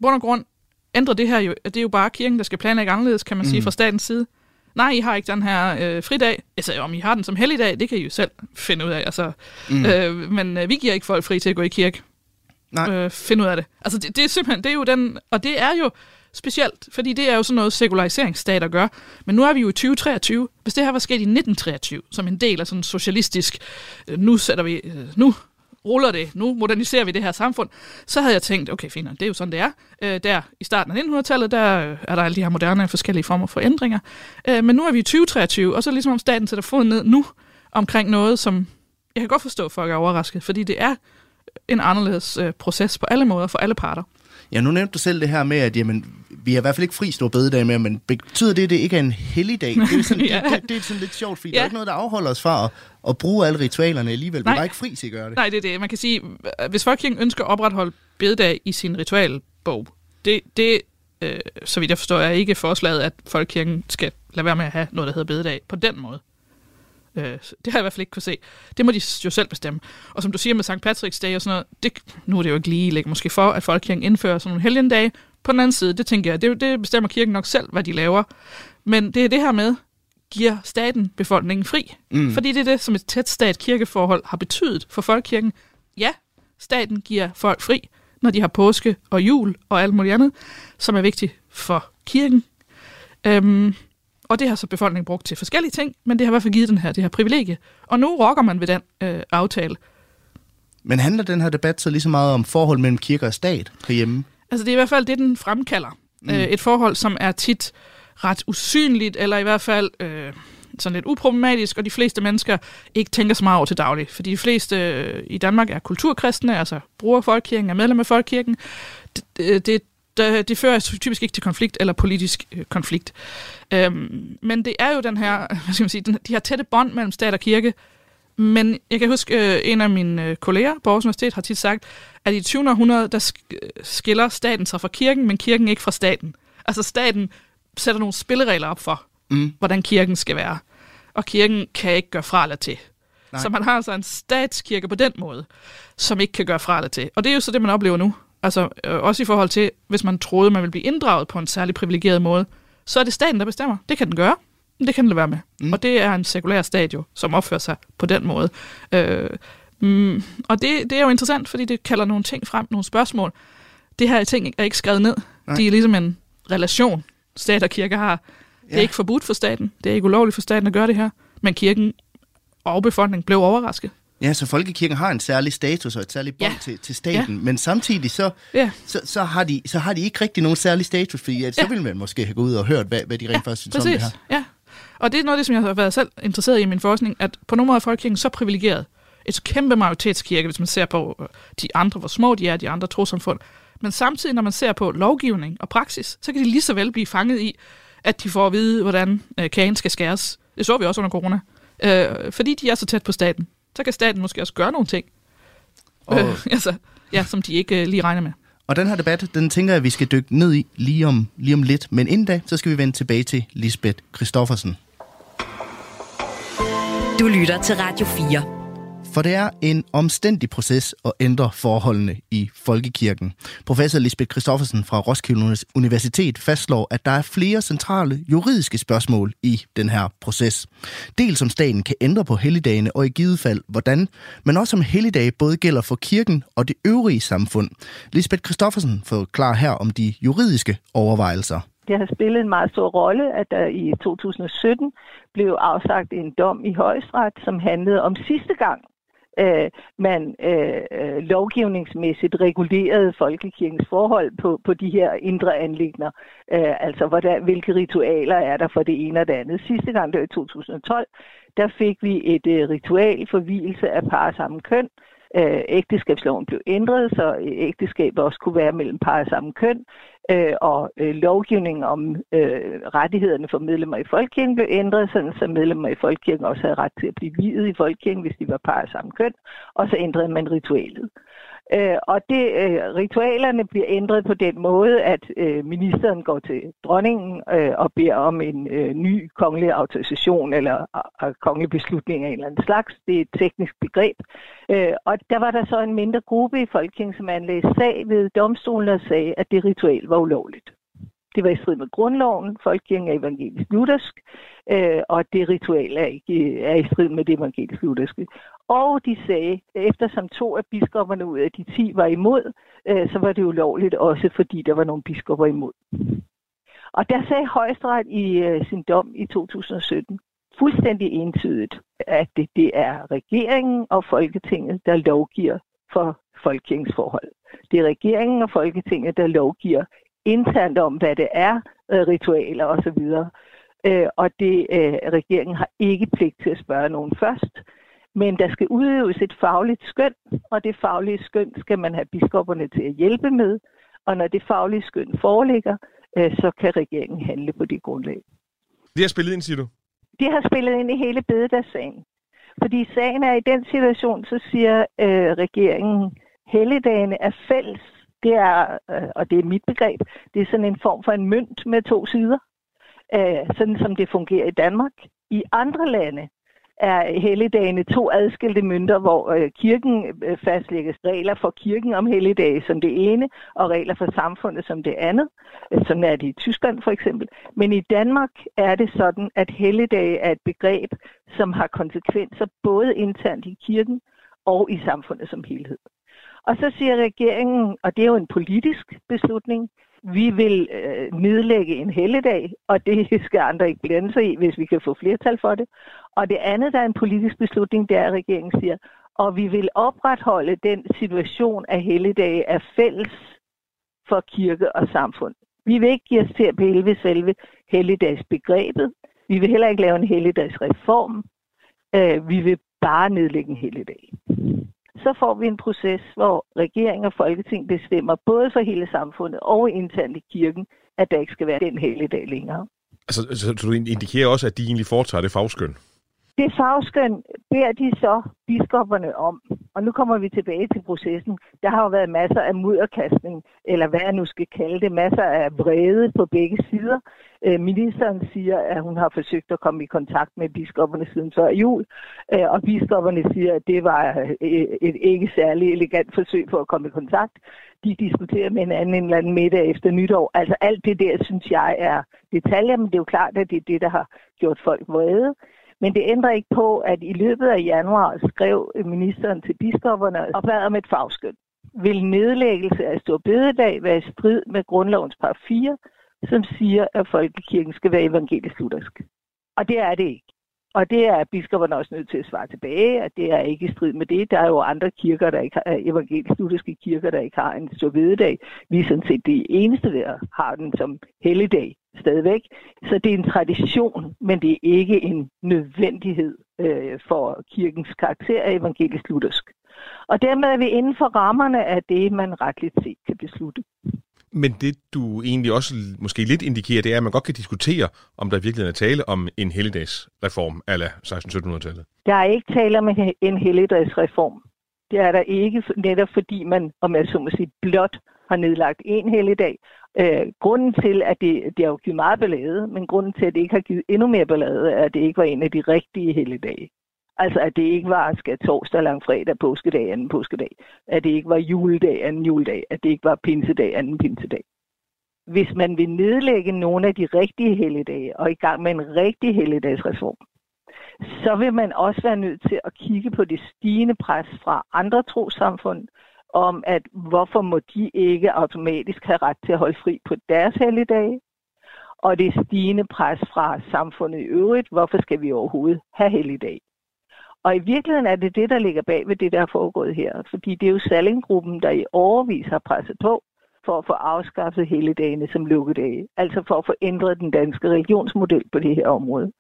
bund og grund ændrer det her jo, det er jo bare kirken, der skal planlægge anderledes, kan man mm. sige, fra statens side nej, I har ikke den her øh, fridag. Altså, om I har den som helligdag, det kan I jo selv finde ud af. Altså, mm. øh, men øh, vi giver ikke folk fri til at gå i kirke. Nej. Øh, finde ud af det. Altså, det, det er simpelthen, det er jo den, og det er jo specielt, fordi det er jo sådan noget sekulariseringsstater gør. Men nu er vi jo i 2023. Hvis det her var sket i 1923, som en del af sådan en socialistisk, øh, nu sætter vi, øh, nu ruller det, nu moderniserer vi det her samfund, så havde jeg tænkt, okay, fint, det er jo sådan, det er. Øh, der i starten af 1900-tallet, der øh, er der alle de her moderne forskellige former for ændringer. Øh, men nu er vi i 2023, og så ligesom om staten sætter foden ned nu omkring noget, som jeg kan godt forstå, at folk er overrasket, fordi det er en anderledes øh, proces på alle måder for alle parter. Ja, nu nævnte du selv det her med, at jamen, vi har i hvert fald ikke fri stor bededag med, men betyder det, at det ikke er en helligdag? Det er, sådan, <laughs> ja. det, det, det er sådan lidt sjovt, fordi ja. der er ikke noget, der afholder os fra at, at bruge alle ritualerne alligevel. Nej. Vi er ikke fri til at gøre det. Nej, det er det. Man kan sige, hvis folkekirken ønsker at opretholde bededag i sin ritualbog, det, det øh, så vidt jeg forstår, er ikke forslaget, at folkekirken skal lade være med at have noget, der hedder bededag på den måde. Øh, det har jeg i hvert fald ikke kunne se. Det må de jo selv bestemme. Og som du siger med St. Patrick's Day og sådan noget, det, nu er det jo ikke lige lægge måske for, at folkekirken indfører sådan nogle helgendage. På den anden side, det tænker jeg, det, det bestemmer kirken nok selv, hvad de laver. Men det er det her med, giver staten befolkningen fri. Mm. Fordi det er det, som et tæt stat-kirkeforhold har betydet for folkekirken. Ja, staten giver folk fri, når de har påske og jul og alt muligt andet, som er vigtigt for kirken. Øhm, og det har så befolkningen brugt til forskellige ting, men det har i hvert fald givet den her, det her privilegie. Og nu rokker man ved den øh, aftale. Men handler den her debat så lige så meget om forhold mellem kirke og stat herhjemme? Altså det er i hvert fald det, den fremkalder. Mm. Øh, et forhold, som er tit ret usynligt, eller i hvert fald øh, sådan lidt uproblematisk, og de fleste mennesker ikke tænker så meget over til daglig. Fordi de fleste øh, i Danmark er kulturkristne, altså bruger folkekirken, er medlem af folkekirken. Det, det, det, det fører typisk ikke til konflikt eller politisk øh, konflikt. Øhm, men det er jo den her, <laughs> hvad skal man sige, den, de her tætte bånd mellem stat og kirke. Men jeg kan huske, øh, en af mine øh, kolleger på Aarhus Universitet har tit sagt, at i 20. århundrede, der skiller staten sig fra kirken, men kirken ikke fra staten. Altså staten sætter nogle spilleregler op for, mm. hvordan kirken skal være. Og kirken kan ikke gøre fra eller til. Nej. Så man har altså en statskirke på den måde, som ikke kan gøre fra eller til. Og det er jo så det, man oplever nu. Altså øh, også i forhold til, hvis man troede, man ville blive inddraget på en særlig privilegeret måde, så er det staten, der bestemmer. Det kan den gøre, det kan den lade være med. Mm. Og det er en sekulær stat jo, som opfører sig på den måde. Øh, mm, og det, det er jo interessant, fordi det kalder nogle ting frem, nogle spørgsmål. Det her ting er ikke skrevet ned. Nej. De er ligesom en relation, stat og kirke har. Det er ikke forbudt for staten. Det er ikke ulovligt for staten at gøre det her. Men kirken og befolkningen blev overrasket. Ja, så folkekirken har en særlig status og et særligt bånd ja. til, til staten, ja. men samtidig så, ja. så, så, har de, så har de ikke rigtig nogen særlig status, fordi at, så ja. vil man måske have gået ud og hørt, hvad, hvad de rent ja, faktisk synes præcis. om det her. Ja, og det er noget af det, som jeg har været selv interesseret i i min forskning, at på nogle måder er folkekirken så privilegeret. Et kæmpe majoritetskirke, hvis man ser på øh, de andre, hvor små de er, de andre trosamfund. Men samtidig, når man ser på lovgivning og praksis, så kan de lige så vel blive fanget i, at de får at vide, hvordan øh, kagen skal skæres. Det så vi også under corona. Øh, fordi de er så tæt på staten så kan staten måske også gøre nogle ting, og... øh, <laughs> altså, ja, som de ikke øh, lige regner med. Og den her debat, den tænker jeg, at vi skal dykke ned i lige om, lige om lidt. Men inden da, så skal vi vende tilbage til Lisbeth Christoffersen. Du lytter til Radio 4. For det er en omstændig proces at ændre forholdene i folkekirken. Professor Lisbeth Christoffersen fra Roskilde Universitet fastslår, at der er flere centrale juridiske spørgsmål i den her proces. Dels om staten kan ændre på helligdagene og i givet fald hvordan, men også om helligdage både gælder for kirken og det øvrige samfund. Lisbeth Christoffersen forklarer her om de juridiske overvejelser. Det har spillet en meget stor rolle, at der i 2017 blev afsagt en dom i højesteret, som handlede om sidste gang, øh, man øh, øh, lovgivningsmæssigt regulerede folkekirkens forhold på, på de her indre anlægner. Øh, altså, hvordan, hvilke ritualer er der for det ene og det andet. Sidste gang, det var i 2012, der fik vi et øh, ritual for hvilelse af par samme køn, Øh, Øh, ægteskabsloven blev ændret, så øh, ægteskab også kunne være mellem par af samme køn, øh, og øh, lovgivningen om øh, rettighederne for medlemmer i Folkekirken blev ændret, sådan så medlemmer i Folkekirken også havde ret til at blive videt i Folkekirken, hvis de var par af samme køn, og så ændrede man ritualet. Øh, og det, øh, ritualerne bliver ændret på den måde, at øh, ministeren går til dronningen øh, og beder om en øh, ny kongelig autorisation eller øh, øh kongelig beslutning af en eller anden slags. Det er et teknisk begreb. Øh, og der var der så en mindre gruppe i Folketinget, som anlagde sag ved domstolen og sagde, at det ritual var ulovligt. Det var i strid med grundloven, Folkekirken er evangelisk luthersk, øh, og det ritual er, ikke, er i strid med det evangelisk lutherske. Og de sagde, eftersom to af biskopperne ud af de ti var imod, øh, så var det ulovligt også, fordi der var nogle biskopper imod. Og der sagde højesteret i øh, sin dom i 2017 fuldstændig entydigt, at det, det er regeringen og Folketinget, der lovgiver for folkekirkens forhold. Det er regeringen og Folketinget, der lovgiver internt om, hvad det er, øh, ritualer osv. Og det regeringen har ikke pligt til at spørge nogen først. Men der skal udøves et fagligt skøn, og det faglige skøn skal man have biskopperne til at hjælpe med. Og når det faglige skøn foreligger, øh, så kan regeringen handle på det grundlag. Det har spillet ind, siger du? Det har spillet ind i hele bededagssagen. Fordi sagen er i den situation, så siger øh, regeringen, helligdagene er fælles. Det er, øh, og det er mit begreb, det er sådan en form for en mønt med to sider. Øh, sådan som det fungerer i Danmark. I andre lande, er helligdagene to adskilte mønter, hvor øh, kirken øh, fastlægges regler for kirken om helligdage som det ene, og regler for samfundet som det andet. Øh, sådan er det i Tyskland for eksempel. Men i Danmark er det sådan, at helligdage er et begreb, som har konsekvenser både internt i kirken og i samfundet som helhed. Og så siger regeringen, og det er jo en politisk beslutning, vi vil øh, nedlægge en helligdag, og det <laughs> skal andre ikke blande sig i, hvis vi kan få flertal for det. Og det andet, der er en politisk beslutning, det er, at regeringen siger, og vi vil opretholde den situation, at helligdage er fælles for kirke og samfund. Vi vil ikke give os til at pille selve helligdagsbegrebet. Vi vil heller ikke lave en helligdagsreform. Øh, vi vil bare nedlægge en helligdag så får vi en proces, hvor regering og folketing bestemmer både for hele samfundet og internt i kirken, at der ikke skal være den hele dag længere. Altså, så du indikerer også, at de egentlig foretager det fagskøn? Det fagskøn beder de så biskopperne om. Og nu kommer vi tilbage til processen. Der har jo været masser af mudderkastning, eller hvad jeg nu skal kalde det, masser af vrede på begge sider. Øh, ministeren siger, at hun har forsøgt at komme i kontakt med biskopperne siden før jul, øh, og biskopperne siger, at det var øh, et ikke særlig elegant forsøg på at komme i kontakt. De diskuterer med hinanden en eller anden middag efter nytår. Altså alt det der, synes jeg, er detaljer, men det er jo klart, at det er det, der har gjort folk vrede. Men det ændrer ikke på, at i løbet af januar skrev ministeren til biskopperne og bad om et fagskøn. Vil nedlæggelse af Stor Bededag være i strid med grundlovens par 4, som siger, at folkekirken skal være evangelisk luthersk? Og det er det ikke. Og det er biskopperne også nødt til at svare tilbage, at det er ikke i strid med det. Der er jo andre kirker, der ikke har, øh, evangelisk lutherske kirker, der ikke har en stor. Vi er sådan set det eneste, der har den som helligdag stadigvæk. Så det er en tradition, men det er ikke en nødvendighed øh, for kirkens karakter af evangelisk luthersk. Og dermed er vi inden for rammerne af det, man retligt set kan beslutte. Men det, du egentlig også måske lidt indikerer, det er, at man godt kan diskutere, om der virkelig er tale om en helligdagsreform ala 16-1700-tallet. Der er ikke tale om en helligdagsreform. Det er der ikke, netop fordi man, om jeg så må sige, blot har nedlagt en helligdag. Øh, grunden til, at det, det har jo givet meget ballade, men grunden til, at det ikke har givet endnu mere ballade, er, at det ikke var en af de rigtige helligdage. Altså, at det ikke var skal torsdag, langfredag, påskedag, anden påskedag. At det ikke var juledag, anden juledag. At det ikke var pinsedag, anden pinsedag. Hvis man vil nedlægge nogle af de rigtige helligdage og i gang med en rigtig helligdagsreform, så vil man også være nødt til at kigge på det stigende pres fra andre trosamfund, om at hvorfor må de ikke automatisk have ret til at holde fri på deres helligdage, og det stigende pres fra samfundet i øvrigt, hvorfor skal vi overhovedet have helligdag? Og i virkeligheden er det det, der ligger bag ved det, der er foregået her. Fordi det er jo Sallinggruppen, der i overvis har presset på for at få afskaffet hele dagene som lukkedage. Altså for at få ændret den danske religionsmodel på det her område.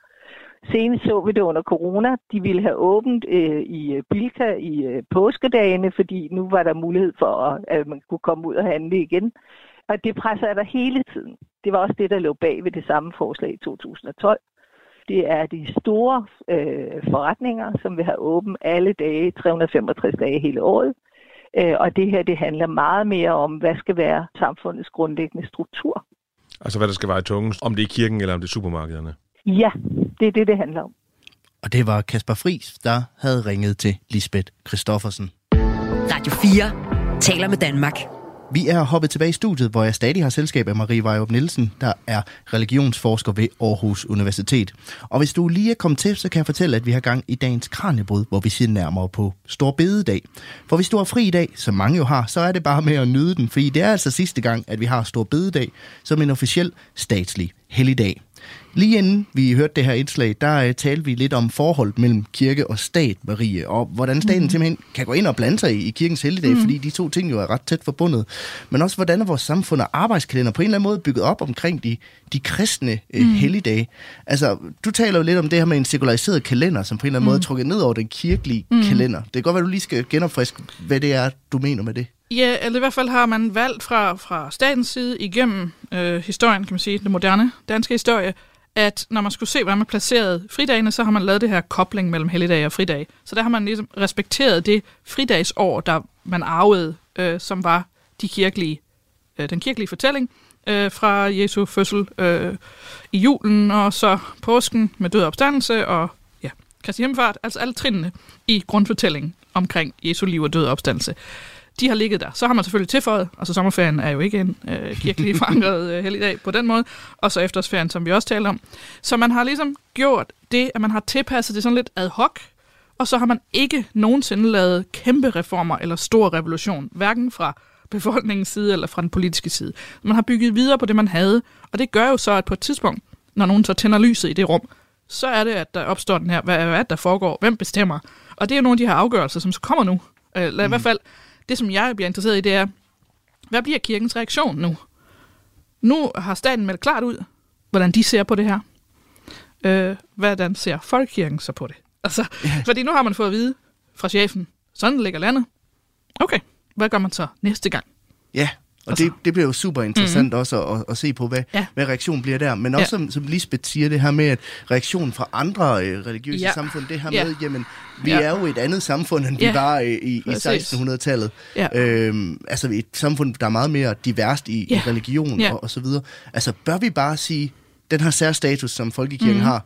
Senest så vi det under corona. De ville have åbent øh, i øh, Bilka i øh, påskedagene, fordi nu var der mulighed for, at, at man kunne komme ud og handle igen. Og det presser der hele tiden. Det var også det, der lå bag ved det samme forslag i 2012. Det er de store øh, forretninger, som vil have åben alle dage, 365 dage hele året. Øh, og det her, det handler meget mere om, hvad skal være samfundets grundlæggende struktur. Altså hvad der skal være i tungest, om det er kirken eller om det er supermarkederne? Ja, det er det, det handler om. Og det var Kasper Fris, der havde ringet til Lisbeth Christoffersen. Radio 4 taler med Danmark. Vi er hoppet tilbage i studiet, hvor jeg stadig har selskab af Marie Vejrup Nielsen, der er religionsforsker ved Aarhus Universitet. Og hvis du lige er kommet til, så kan jeg fortælle, at vi har gang i dagens kranjebrud, hvor vi ser nærmere på Stor Bededag. For hvis du har fri i dag, som mange jo har, så er det bare med at nyde den, fordi det er altså sidste gang, at vi har Stor Bededag som en officiel statslig helligdag. Lige inden vi hørte det her indslag, der uh, talte vi lidt om forholdet mellem kirke og stat, Marie, og hvordan staten mm. simpelthen kan gå ind og blande sig i, i kirkens helligdag, mm. fordi de to ting jo er ret tæt forbundet. Men også hvordan er vores samfund og arbejdskalender på en eller anden måde bygget op omkring de, de kristne uh, mm. helligdage. Altså, du taler jo lidt om det her med en sekulariseret kalender, som på en eller anden mm. måde er trukket ned over den kirkelige mm. kalender. Det kan godt være, du lige skal genopfriske, hvad det er, du mener med det. Ja, eller i hvert fald har man valgt fra, fra statens side igennem øh, historien, kan man sige, den moderne danske historie, at når man skulle se, hvordan man placerede fridagene, så har man lavet det her kobling mellem helligdage og fridag. Så der har man ligesom respekteret det fridagsår, der man arvede, øh, som var de kirkelige, øh, den kirkelige fortælling øh, fra Jesu fødsel øh, i julen, og så påsken med død og opstandelse, og ja, Kristi Himmelfart, altså alle trinene i grundfortællingen omkring Jesu liv og død og opstandelse de har ligget der. Så har man selvfølgelig tilføjet, altså sommerferien er jo ikke en øh, kirkelig <laughs> forankret øh, helligdag på den måde, og så efterårsferien, som vi også talte om. Så man har ligesom gjort det, at man har tilpasset det sådan lidt ad hoc, og så har man ikke nogensinde lavet kæmpe reformer eller stor revolution, hverken fra befolkningens side eller fra den politiske side. Man har bygget videre på det, man havde, og det gør jo så, at på et tidspunkt, når nogen så tænder lyset i det rum, så er det, at der opstår den her, hvad, hvad der foregår, hvem bestemmer. Og det er jo nogle af de her afgørelser, som så kommer nu. Eller i hvert mm. fald det, som jeg bliver interesseret i, det er, hvad bliver kirkens reaktion nu? Nu har staten meldt klart ud, hvordan de ser på det her. Øh, hvordan ser folkekirken så på det? Altså, yeah. Fordi nu har man fået at vide fra chefen, sådan ligger landet. Okay, hvad gør man så næste gang? Ja, og altså. det, det bliver jo super interessant mm-hmm. også at, at se på, hvad, ja. hvad reaktionen bliver der. Men også, ja. som, som Lisbeth siger, det her med, at reaktionen fra andre øh, religiøse ja. samfund, det her ja. med, jamen, vi ja. er jo et andet samfund, end ja. vi var i, i, i 1600-tallet. Ja. Øhm, altså et samfund, der er meget mere diverst i, ja. i religion ja. og, og så videre. Altså, bør vi bare sige, den her særstatus, som folkekirken mm. har,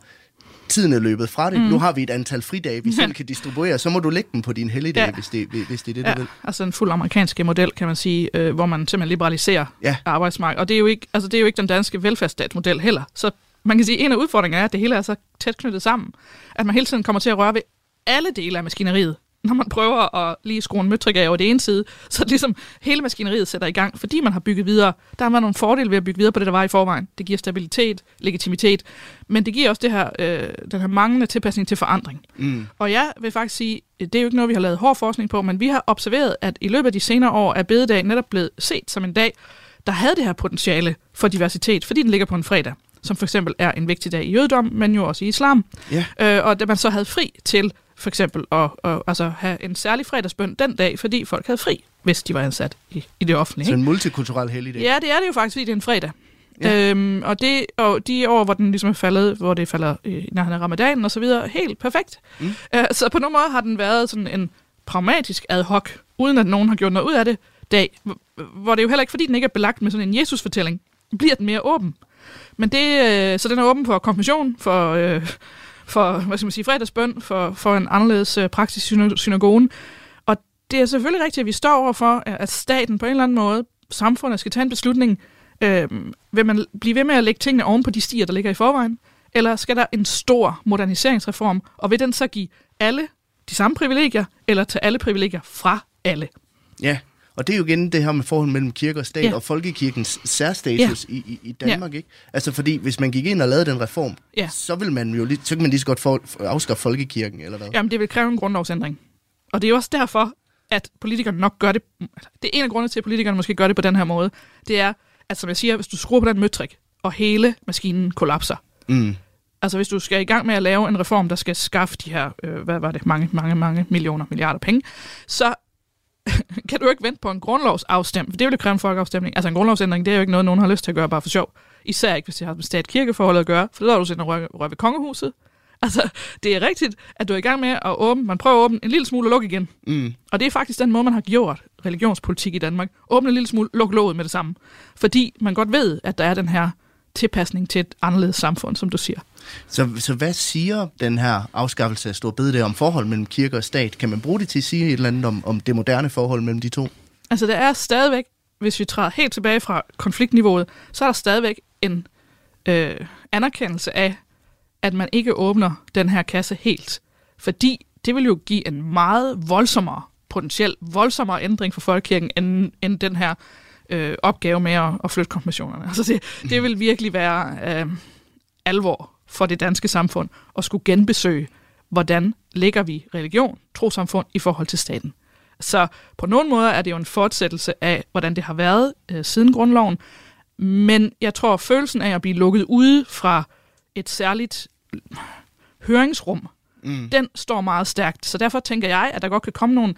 tiden er løbet fra det. Mm. Nu har vi et antal fridage, vi selv <laughs> kan distribuere. Så må du lægge dem på din helligdag, ja. hvis, det, hvis det er det, ja. du vil. Altså en fuld amerikansk model, kan man sige, øh, hvor man simpelthen liberaliserer ja. arbejdsmarkedet. Og det er, jo ikke, altså, det er jo ikke den danske velfærdsstatsmodel heller. Så man kan sige, at en af udfordringerne er, at det hele er så tæt knyttet sammen, at man hele tiden kommer til at røre ved alle dele af maskineriet når man prøver at lige skrue en møtrik af over det ene side, så ligesom hele maskineriet sætter i gang, fordi man har bygget videre. Der har man nogle fordele ved at bygge videre på det, der var i forvejen. Det giver stabilitet, legitimitet, men det giver også det her, øh, den her manglende tilpasning til forandring. Mm. Og jeg vil faktisk sige, det er jo ikke noget, vi har lavet hård forskning på, men vi har observeret, at i løbet af de senere år er bededag netop blevet set som en dag, der havde det her potentiale for diversitet, fordi den ligger på en fredag som for eksempel er en vigtig dag i jødedom, men jo også i islam. Yeah. Øh, og da man så havde fri til for eksempel at, at altså, have en særlig fredagsbøn den dag, fordi folk havde fri, hvis de var ansat i, i det offentlige. Så en multikulturel helligdag? Ja, det er det jo faktisk, fordi det er en fredag. Ja. Øhm, og, det, og de år, hvor den ligesom er faldet, hvor det falder i nærheden af ramadanen og så videre, helt perfekt. Mm. Øh, så på nogle måder har den været sådan en pragmatisk ad hoc, uden at nogen har gjort noget ud af det, dag, hvor det jo heller ikke, fordi den ikke er belagt med sådan en Jesus-fortælling, bliver den mere åben. Men det, øh, så den er åben for konfirmation, for øh, for hvad skal man sige, fredagsbøn, for, for en anderledes øh, praksis i synagogen. Og det er selvfølgelig rigtigt, at vi står overfor, at staten på en eller anden måde, samfundet skal tage en beslutning. Øh, vil man blive ved med at lægge tingene oven på de stier, der ligger i forvejen? Eller skal der en stor moderniseringsreform, og vil den så give alle de samme privilegier, eller tage alle privilegier fra alle? Ja, og det er jo igen det her med forholdet mellem kirke og stat, ja. og folkekirkens særstatus ja. i, i, Danmark. Ja. ikke? Altså fordi, hvis man gik ind og lavede den reform, ja. så vil man jo lige, så kan man lige så godt for, afskaffe folkekirken, eller hvad? Jamen, det vil kræve en grundlovsændring. Og det er jo også derfor, at politikerne nok gør det... Det er en af grundene til, at politikerne måske gør det på den her måde. Det er, at som jeg siger, hvis du skruer på den møtrik, og hele maskinen kollapser, mm. Altså hvis du skal i gang med at lave en reform, der skal skaffe de her, øh, hvad var det, mange, mange, mange millioner, milliarder penge, så <laughs> kan du ikke vente på en grundlovsafstemning, for det vil jo kræve en folkeafstemning. Altså en grundlovsændring, det er jo ikke noget, nogen har lyst til at gøre bare for sjov. Især ikke, hvis det har med stat-kirkeforholdet at gøre, for så er du sådan røg, røg ved kongehuset. <laughs> Altså, det er rigtigt, at du er i gang med at åbne, man prøver at åbne en lille smule og lukke igen. Mm. Og det er faktisk den måde, man har gjort religionspolitik i Danmark. Åbne en lille smule, luk låget med det samme. Fordi man godt ved, at der er den her tilpasning til et anderledes samfund, som du siger. Så, så hvad siger den her afskaffelse af stor bededag om forhold mellem kirke og stat? Kan man bruge det til at sige et eller andet om, om det moderne forhold mellem de to? Altså, der er stadigvæk, hvis vi træder helt tilbage fra konfliktniveauet, så er der stadigvæk en øh, anerkendelse af, at man ikke åbner den her kasse helt. Fordi det vil jo give en meget voldsommere, potentielt voldsommere ændring for folkekirken, end, end den her øh, opgave med at, at flytte konfirmationerne. Altså det, det vil virkelig være øh, alvor for det danske samfund at skulle genbesøge, hvordan ligger vi religion, trosamfund i forhold til staten. Så på nogle måder er det jo en fortsættelse af, hvordan det har været øh, siden grundloven, men jeg tror, følelsen af at blive lukket ude fra et særligt høringsrum, mm. den står meget stærkt. Så derfor tænker jeg, at der godt kan komme nogle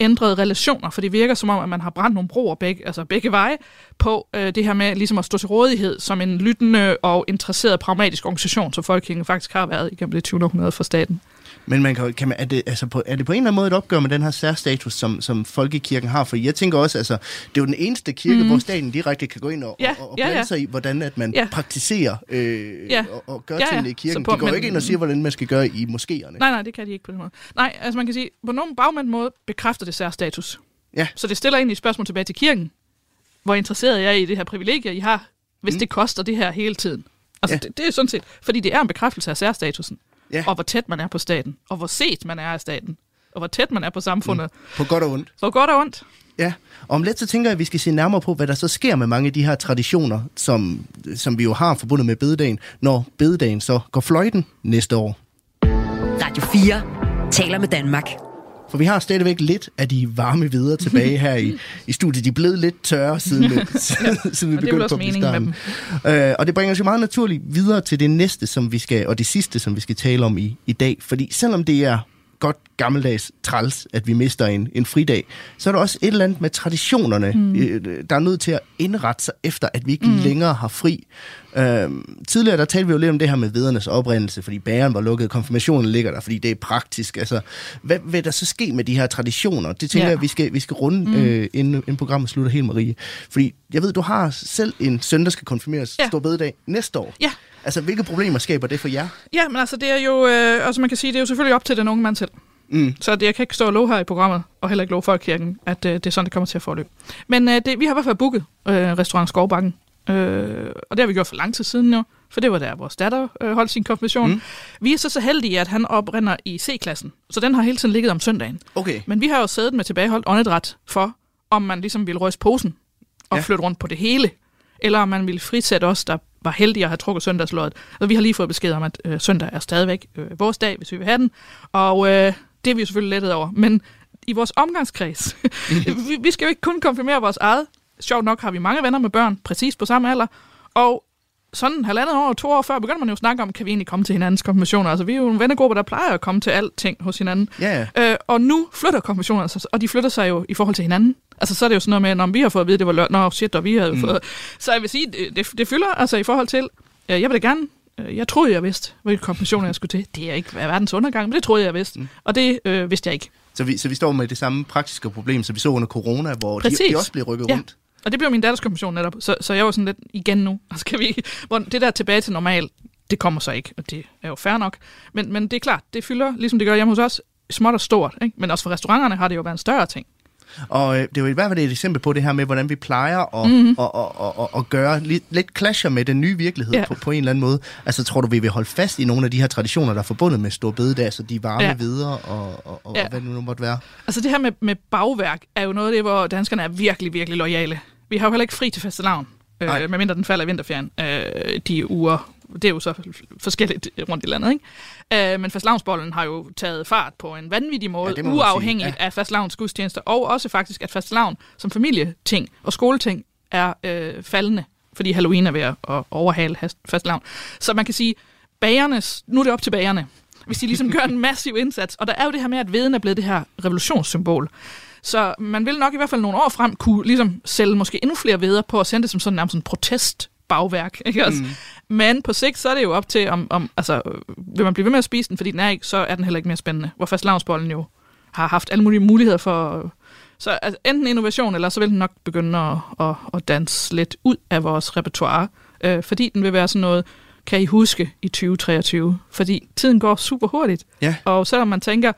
ændrede relationer, for det virker som om, at man har brændt nogle broer begge, altså begge veje på øh, det her med ligesom at stå til rådighed som en lyttende og interesseret pragmatisk organisation, som Folkekirken faktisk har været igennem det 20. århundrede for staten. Men man kan, kan man, er, det, altså på, er det på en eller anden måde et opgør med den her særstatus, som, som folkekirken har? For jeg tænker også, altså, det er jo den eneste kirke, mm. hvor staten direkte kan gå ind og, Ja, og, og ja, blande ja. sig i, hvordan at man Ja. praktiserer øh, Ja. og, og gør Ja, ja. tingene i kirken. På- de går men- ikke ind og siger, hvordan man skal gøre i moskéerne. Nej, nej, det kan de ikke på den måde. Nej, altså man kan sige, på nogen bagvendt måde bekræfter det særstatus. Ja. Så det stiller egentlig et spørgsmål tilbage til kirken. Hvor interesseret jeg er i det her privilegie, I har, hvis mm. det koster det her hele tiden. Altså, Ja. ja. det, det er sådan set, fordi det er en bekræftelse af særstatusen. Ja. Og hvor tæt man er på staten. Og hvor set man er af staten. Og hvor tæt man er på samfundet. Mm. På godt og ondt. For godt og ondt. Ja, og om lidt så tænker jeg, at vi skal se nærmere på, hvad der så sker med mange af de her traditioner, som, som vi jo har forbundet med bededagen, når bededagen så går fløjten næste år. Radio 4 taler med Danmark. For vi har stadigvæk lidt af de varme videre tilbage her i, i studiet. De er blevet lidt tørre, siden, <laughs> siden, <laughs> siden vi begyndte på starten. Øh, og det bringer os jo meget naturligt videre til det næste, som vi skal, og det sidste, som vi skal tale om i, i dag. Fordi selvom det er godt gammeldags træls, at vi mister en, en fridag, så er der også et eller andet med traditionerne, mm. der er nødt til at indrette sig efter, at vi ikke mm. længere har fri. Øhm, tidligere der talte vi jo lidt om det her med vedernes oprindelse, fordi bæren var lukket, konfirmationen ligger der, fordi det er praktisk. Altså, hvad vil der så ske med de her traditioner? Det tænker Ja. jeg, vi skal, vi skal runde, mm. øh, inden, inden programmet slutter helt, Marie. Fordi jeg ved, du har selv en søn, der skal konfirmeres Ja. stor bededag næste år. Ja. Altså, hvilke problemer skaber det for jer? Ja, men altså det er jo, øh, altså man kan sige, det er jo selvfølgelig op til den unge mand selv. Mm. Så det, jeg kan ikke stå og love her i programmet, og heller ikke love folkekirken, at øh, det er sådan, det kommer til at forløbe. Men øh, det, vi har i hvert fald booket øh, restaurant Skovbakken, øh, og det har vi gjort for lang tid siden nu, for det var der, vores datter øh, holdt sin konfirmation. Mm. Vi er så så heldige, at han oprinder i C-klassen, så den har hele tiden ligget om søndagen. Okay. Men vi har jo siddet med tilbageholdt åndedræt for, om man ligesom ville ryste posen og ja. flytte rundt på det hele, eller om man ville frisætte os, der var heldige at have trukket søndagsløjet. Og vi har lige fået besked om, at øh, søndag er stadigvæk øh, vores dag, hvis vi vil have den. Og øh, det er vi jo selvfølgelig lettet over. Men i vores omgangskreds, <laughs> vi, vi skal jo ikke kun konfirmere vores eget. Sjovt nok har vi mange venner med børn, præcis på samme alder. Og sådan halvandet år, to år før, begynder man jo at snakke om, kan vi egentlig komme til hinandens konfirmationer? Altså, vi er jo en vennegruppe, der plejer at komme til alting hos hinanden. Ja. Øh, og nu flytter konfirmationerne sig, og de flytter sig jo i forhold til hinanden. Altså, så er det jo sådan noget med, når vi har fået at vide, at det var løgn, nå shit, og vi havde mm. fået... Så jeg vil sige, det, det, det fylder altså i forhold til, øh, jeg vil da gerne, øh, jeg troede, jeg vidste, hvilke konfirmationer jeg skulle til. Det er ikke verdens undergang, men det troede jeg, jeg vidste. Mm. Og det øh, vidste jeg ikke. Så vi, så vi står med det samme praktiske problem, som vi så under corona, hvor de, Præcis. de også blev rykket Ja. rundt. Og det blev min datters konfirmation netop, så, så jeg var sådan lidt igen nu. <laughs> Kan vi, hvor det der tilbage til normal, det kommer så ikke, og det er jo fair nok. Men, men det er klart, det fylder, ligesom det gør hjemme hos os, småt og stort. Ikke? Men også for restauranterne har det jo været en større ting. Og øh, det er jo i hvert fald et eksempel på det her med, hvordan vi plejer at, Mhm. mm-hmm. at, at, at, at, gøre lidt, lidt clasher med den nye virkelighed Ja. på, på en eller anden måde. Altså tror du, vi vil holde fast i nogle af de her traditioner, der er forbundet med stor bededag, så de varme ja. videre og, og, og, Ja. og hvad det nu måtte være? Altså det her med, med bagværk er jo noget af det, hvor danskerne er virkelig, virkelig lojale. Vi har jo heller ikke fri til fastelavn, Nej. øh, medmindre den falder i vinterferien, øh, de uger. Det er jo så forskelligt rundt i landet, ikke? Øh, men fastelavnsbollen har jo taget fart på en vanvittig måde, Ja, uafhængigt ja. af fastelavns gudstjenester, og også faktisk, at fastelavn som familieting og skoleting er øh, faldende, fordi Halloween er ved at overhale fastelavn. Så man kan sige, bagernes, nu er det op til bagerne, hvis de ligesom gør en <laughs> massiv indsats. Og der er jo det her med, at veden er blevet det her revolutionssymbol. Så man vil nok i hvert fald nogle år frem kunne ligesom sælge måske endnu flere veder på at sende det som sådan nærmest en protest bagværk. <laughs> Ikke også? Mm. Men på sigt, så er det jo op til, om, om altså, vil man blive ved med at spise den, fordi den er ikke, så er den heller ikke mere spændende. Hvor fast jo har haft alle mulige muligheder for... Så altså, enten innovation, eller så vil den nok begynde at, at, at danse lidt ud af vores repertoire, øh, fordi den vil være sådan noget, kan I huske i 2023? Fordi tiden går super hurtigt. Ja. Og selvom man tænker,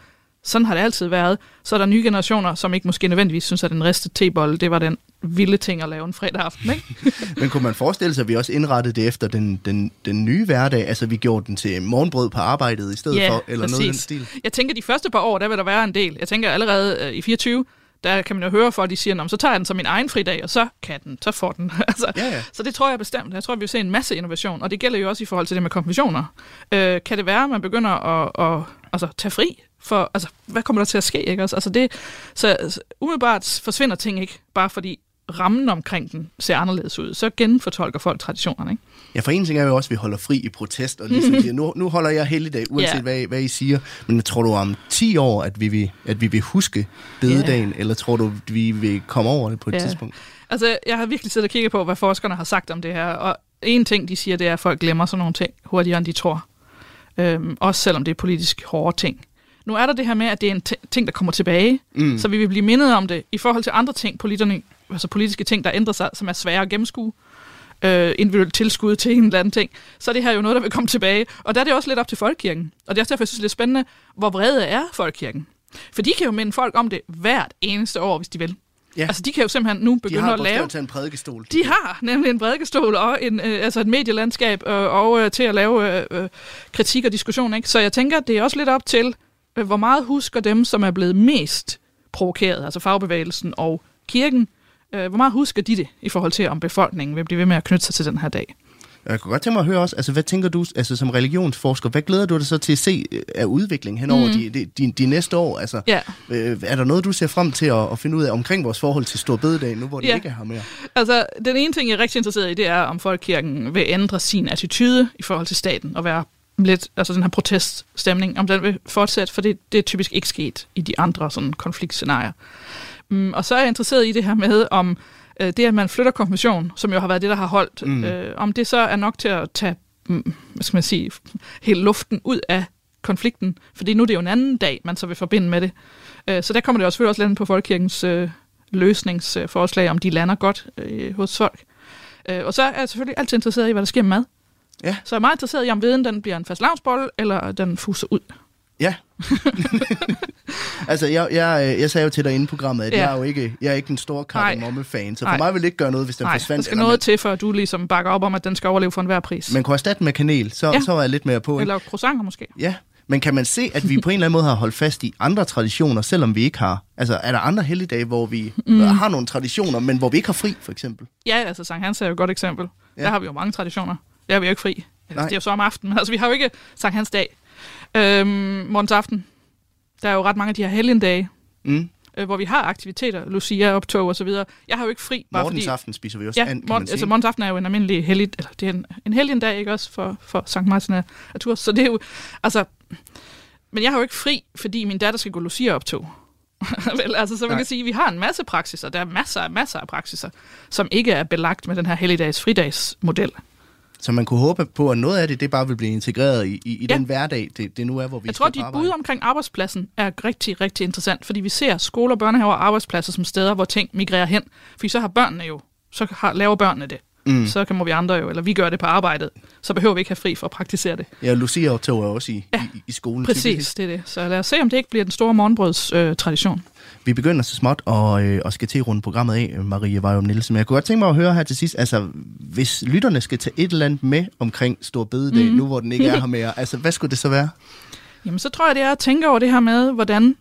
sådan har det altid været, så er der nye generationer, som ikke måske nødvendigvis synes, at den riste tebolle, det var den vilde ting at lave en fredag aften, ikke? <laughs> Men kunne man forestille sig, at vi også indrettede det efter den, den, den nye hverdag? Altså, vi gjorde den til morgenbrød på arbejdet i stedet ja, for, eller præcis. noget i den stil? Jeg tænker, de første par år, der vil der være en del. Jeg tænker allerede øh, i 24, der kan man jo høre folk, de siger, så tager jeg den som min egen fridag, og så kan den, så får den. <laughs> altså, Ja, ja. Så det tror jeg bestemt. Jeg tror, vi vil se en masse innovation, og det gælder jo også i forhold til det med konfirmationer. Øh, kan det være, at man begynder at, at altså, tage fri? For, altså, hvad kommer der til at ske? Ikke? Altså, altså det, så, så umiddelbart forsvinder ting ikke, bare fordi rammen omkring den ser anderledes ud. Så genfortolker folk traditionerne. Ikke? Ja, for en ting er jo også, at vi holder fri i protest, og ligesom <laughs> siger, nu, nu holder jeg helligdag, uanset Ja. hvad, hvad I siger. Men tror du om 10 år, at vi vil, at vi vil huske bededagen, eller tror du, vi vil komme over det på et Ja. tidspunkt? Altså, jeg har virkelig siddet og kigget på, hvad forskerne har sagt om det her, og en ting, de siger, det er, at folk glemmer sådan nogle ting hurtigere, end de tror. Øhm, også selvom det er politisk hårde ting. Nu er der det her med, at det er en ting, der kommer tilbage, mm. så vi vil blive mindet om det i forhold til andre ting, politikerne, altså politiske ting, der ændrer sig, som er svære at gennemskue. Øh, individuelt tilskud til en eller anden ting. Så er det her jo noget, der vil komme tilbage. Og der er det også lidt op til folkekirken. Og det er også derfor, jeg synes, det er spændende, hvor vrede er folkekirken. For de kan jo minde folk om det hvert eneste år, hvis de vil. Ja. Altså, de kan jo simpelthen nu De begynde har at lave... bogstaveligt talt en prædikestol. De har nemlig en bredkestol og en, øh, altså et medielandskab øh, og øh, til at lave øh, øh, kritik og diskussion. Ikke? Så jeg tænker, det er også lidt op til, hvor meget husker dem, som er blevet mest provokeret, altså fagbevægelsen og kirken, øh, hvor meget husker de det i forhold til, om befolkningen vil blive ved med at knytte sig til den her dag? Jeg kunne godt tænke mig at høre også, altså hvad tænker du altså, som religionsforsker, hvad glæder du dig så til at se øh, af udvikling hen over mm. de, de, de, de næste år? Altså, Ja. øh, er der noget, du ser frem til at, at finde ud af omkring vores forhold til Stor Bededag, nu hvor det Ja. ikke er her mere? Altså, den ene ting, jeg er rigtig interesseret i, det er, om folkekirken vil ændre sin attitude i forhold til staten og være lidt, altså den her proteststemning, om den vil fortsætte, for det, det er typisk ikke sket i de andre sådan konfliktscenarier. Mm, og så er jeg interesseret i det her med, om øh, det, at man flytter konfirmation, som jo har været det, der har holdt, mm. øh, om det så er nok til at tage, mm, hvad skal man sige, hele luften ud af konflikten, fordi nu er det jo en anden dag, man så vil forbinde med det. Øh, så der kommer det også selvfølgelig også lidt på folkekirkens øh, løsningsforslag, om de lander godt øh, hos folk. Øh, og så er jeg selvfølgelig altid interesseret i, hvad der sker med mad. Ja. Så jeg er meget interesseret i, om viden den bliver en fast lavnsbolle, eller den fuser ud. Ja. <laughs> altså, jeg, jeg, øh, jeg sagde jo til dig inden programmet, at Ja. jeg er jo ikke, jeg er ikke den store kardemomme-fan, så for Nej. mig vil det ikke gøre noget, hvis den Nej, der forsvandt. skal eller noget til, for at du ligesom bakker op om, at den skal overleve for enhver pris. man, man kunne erstatte med kanel, så, Ja. så var jeg lidt mere på. Ikke? Eller croissanter måske. Ja, men kan man se, at vi på en eller anden måde har holdt fast i andre traditioner, selvom vi ikke har? Altså, er der andre helligdage, hvor vi mm. har nogle traditioner, men hvor vi ikke har fri, for eksempel? Ja, altså Sankt Hans er jo et godt eksempel. Ja. Der har vi jo mange traditioner. Der er vi jo ikke fri. Altså, Nej. det er jo så om aftenen, altså vi har jo ikke Sankt Hans dag. Øhm, morgens aften. Der er jo ret mange af de her helgendage, Mm. øh, hvor vi har aktiviteter, Lucia, optog og så videre. Jeg har jo ikke fri, bare Morgens fordi... aften spiser vi også Ja, and, kan morgen, man altså morgens aften er jo en almindelig hellig, eller det er en, en dag, ikke også, for, for Sankt Martin af af Tours. Så det er jo, altså, men jeg har jo ikke fri, fordi min datter skal gå Lucia optog. <laughs> Vel, altså, så man Nej. kan sige, at vi har en masse praksiser, der er masser af masser af praksiser, som ikke er belagt med den her helligdags fridagsmodel. Så man kunne håbe på, at noget af det, det bare vil blive integreret i, i, i Ja. den hverdag, det, det nu er, hvor vi Jeg tror, på dit bud omkring arbejdspladsen er rigtig, rigtig interessant, fordi vi ser skoler, børnehaver og arbejdspladser som steder, hvor ting migrerer hen. Fordi så har børnene jo, så har, laver børnene det. Mm. Så kan må vi andre jo, eller vi gør det på arbejdet. Så behøver vi ikke have fri for at praktisere det. Ja, Lucia er også i, Ja, i, i skolen. Præcis, typisk. det er det. Så lad os se, om det ikke bliver den store morgenbrøds øh, tradition. Vi begynder så småt og, øh, og skal til at runde programmet af, Marie Vejum Nielsen. Men jeg kunne godt tænke mig at høre her til sidst, altså hvis lytterne skal tage et eller andet med omkring Stor Bededag, mm. nu hvor den ikke er her mere, altså hvad skulle det så være? Jamen, så tror jeg, det er at tænke over det her med, hvordan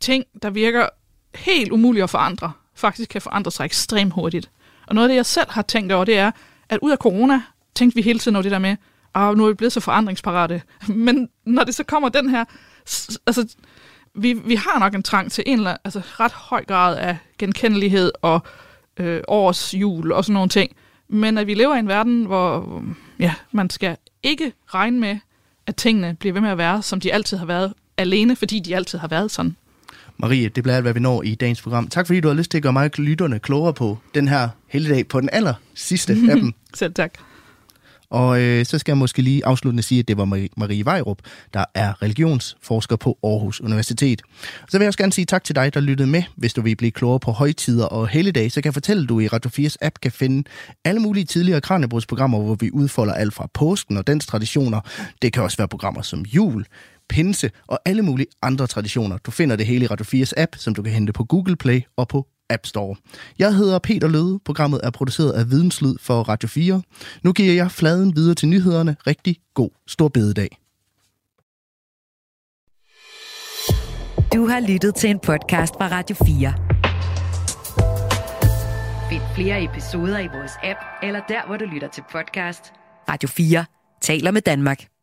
ting, der virker helt umulige at forandre, faktisk kan forandre sig ekstremt hurtigt. Og noget af det, jeg selv har tænkt over, det er, at ud af corona, tænkte vi hele tiden over det der med, at nu er vi blevet så forandringsparate. <laughs> Men når det så kommer den her, altså, vi, vi har nok en trang til en eller altså ret høj grad af genkendelighed og øh, års jul og sådan nogle ting. Men at vi lever i en verden, hvor ja, man skal ikke regne med, at tingene bliver ved med at være, som de altid har været, alene fordi de altid har været sådan. Marie, det bliver alt, hvad vi når i dagens program. Tak fordi du har lyst til at gøre mig lytterne klogere på den her helligdag på den aller sidste af <laughs> dem. Selv tak. Og øh, så skal jeg måske lige afsluttende sige, at det var Marie, Vejrup, der er religionsforsker på Aarhus Universitet. Så vil jeg også gerne sige tak til dig, der lyttede med. Hvis du vil blive klogere på højtider og helligdage, så kan jeg fortælle, at du i Radio 4's app kan finde alle mulige tidligere Kranjebrudsprogrammer, hvor vi udfolder alt fra påsken og dens traditioner. Det kan også være programmer som jul, pinse og alle mulige andre traditioner. Du finder det hele i Radio 4's app, som du kan hente på Google Play og på App Store. Jeg hedder Peter Løde. Programmet er produceret af Videnslyd for Radio 4. Nu giver jeg fladen videre til nyhederne. Rigtig god stor bededag. Du har lyttet til en podcast fra Radio 4. Find flere episoder i vores app, eller der, hvor du lytter til podcast. Radio 4 taler med Danmark.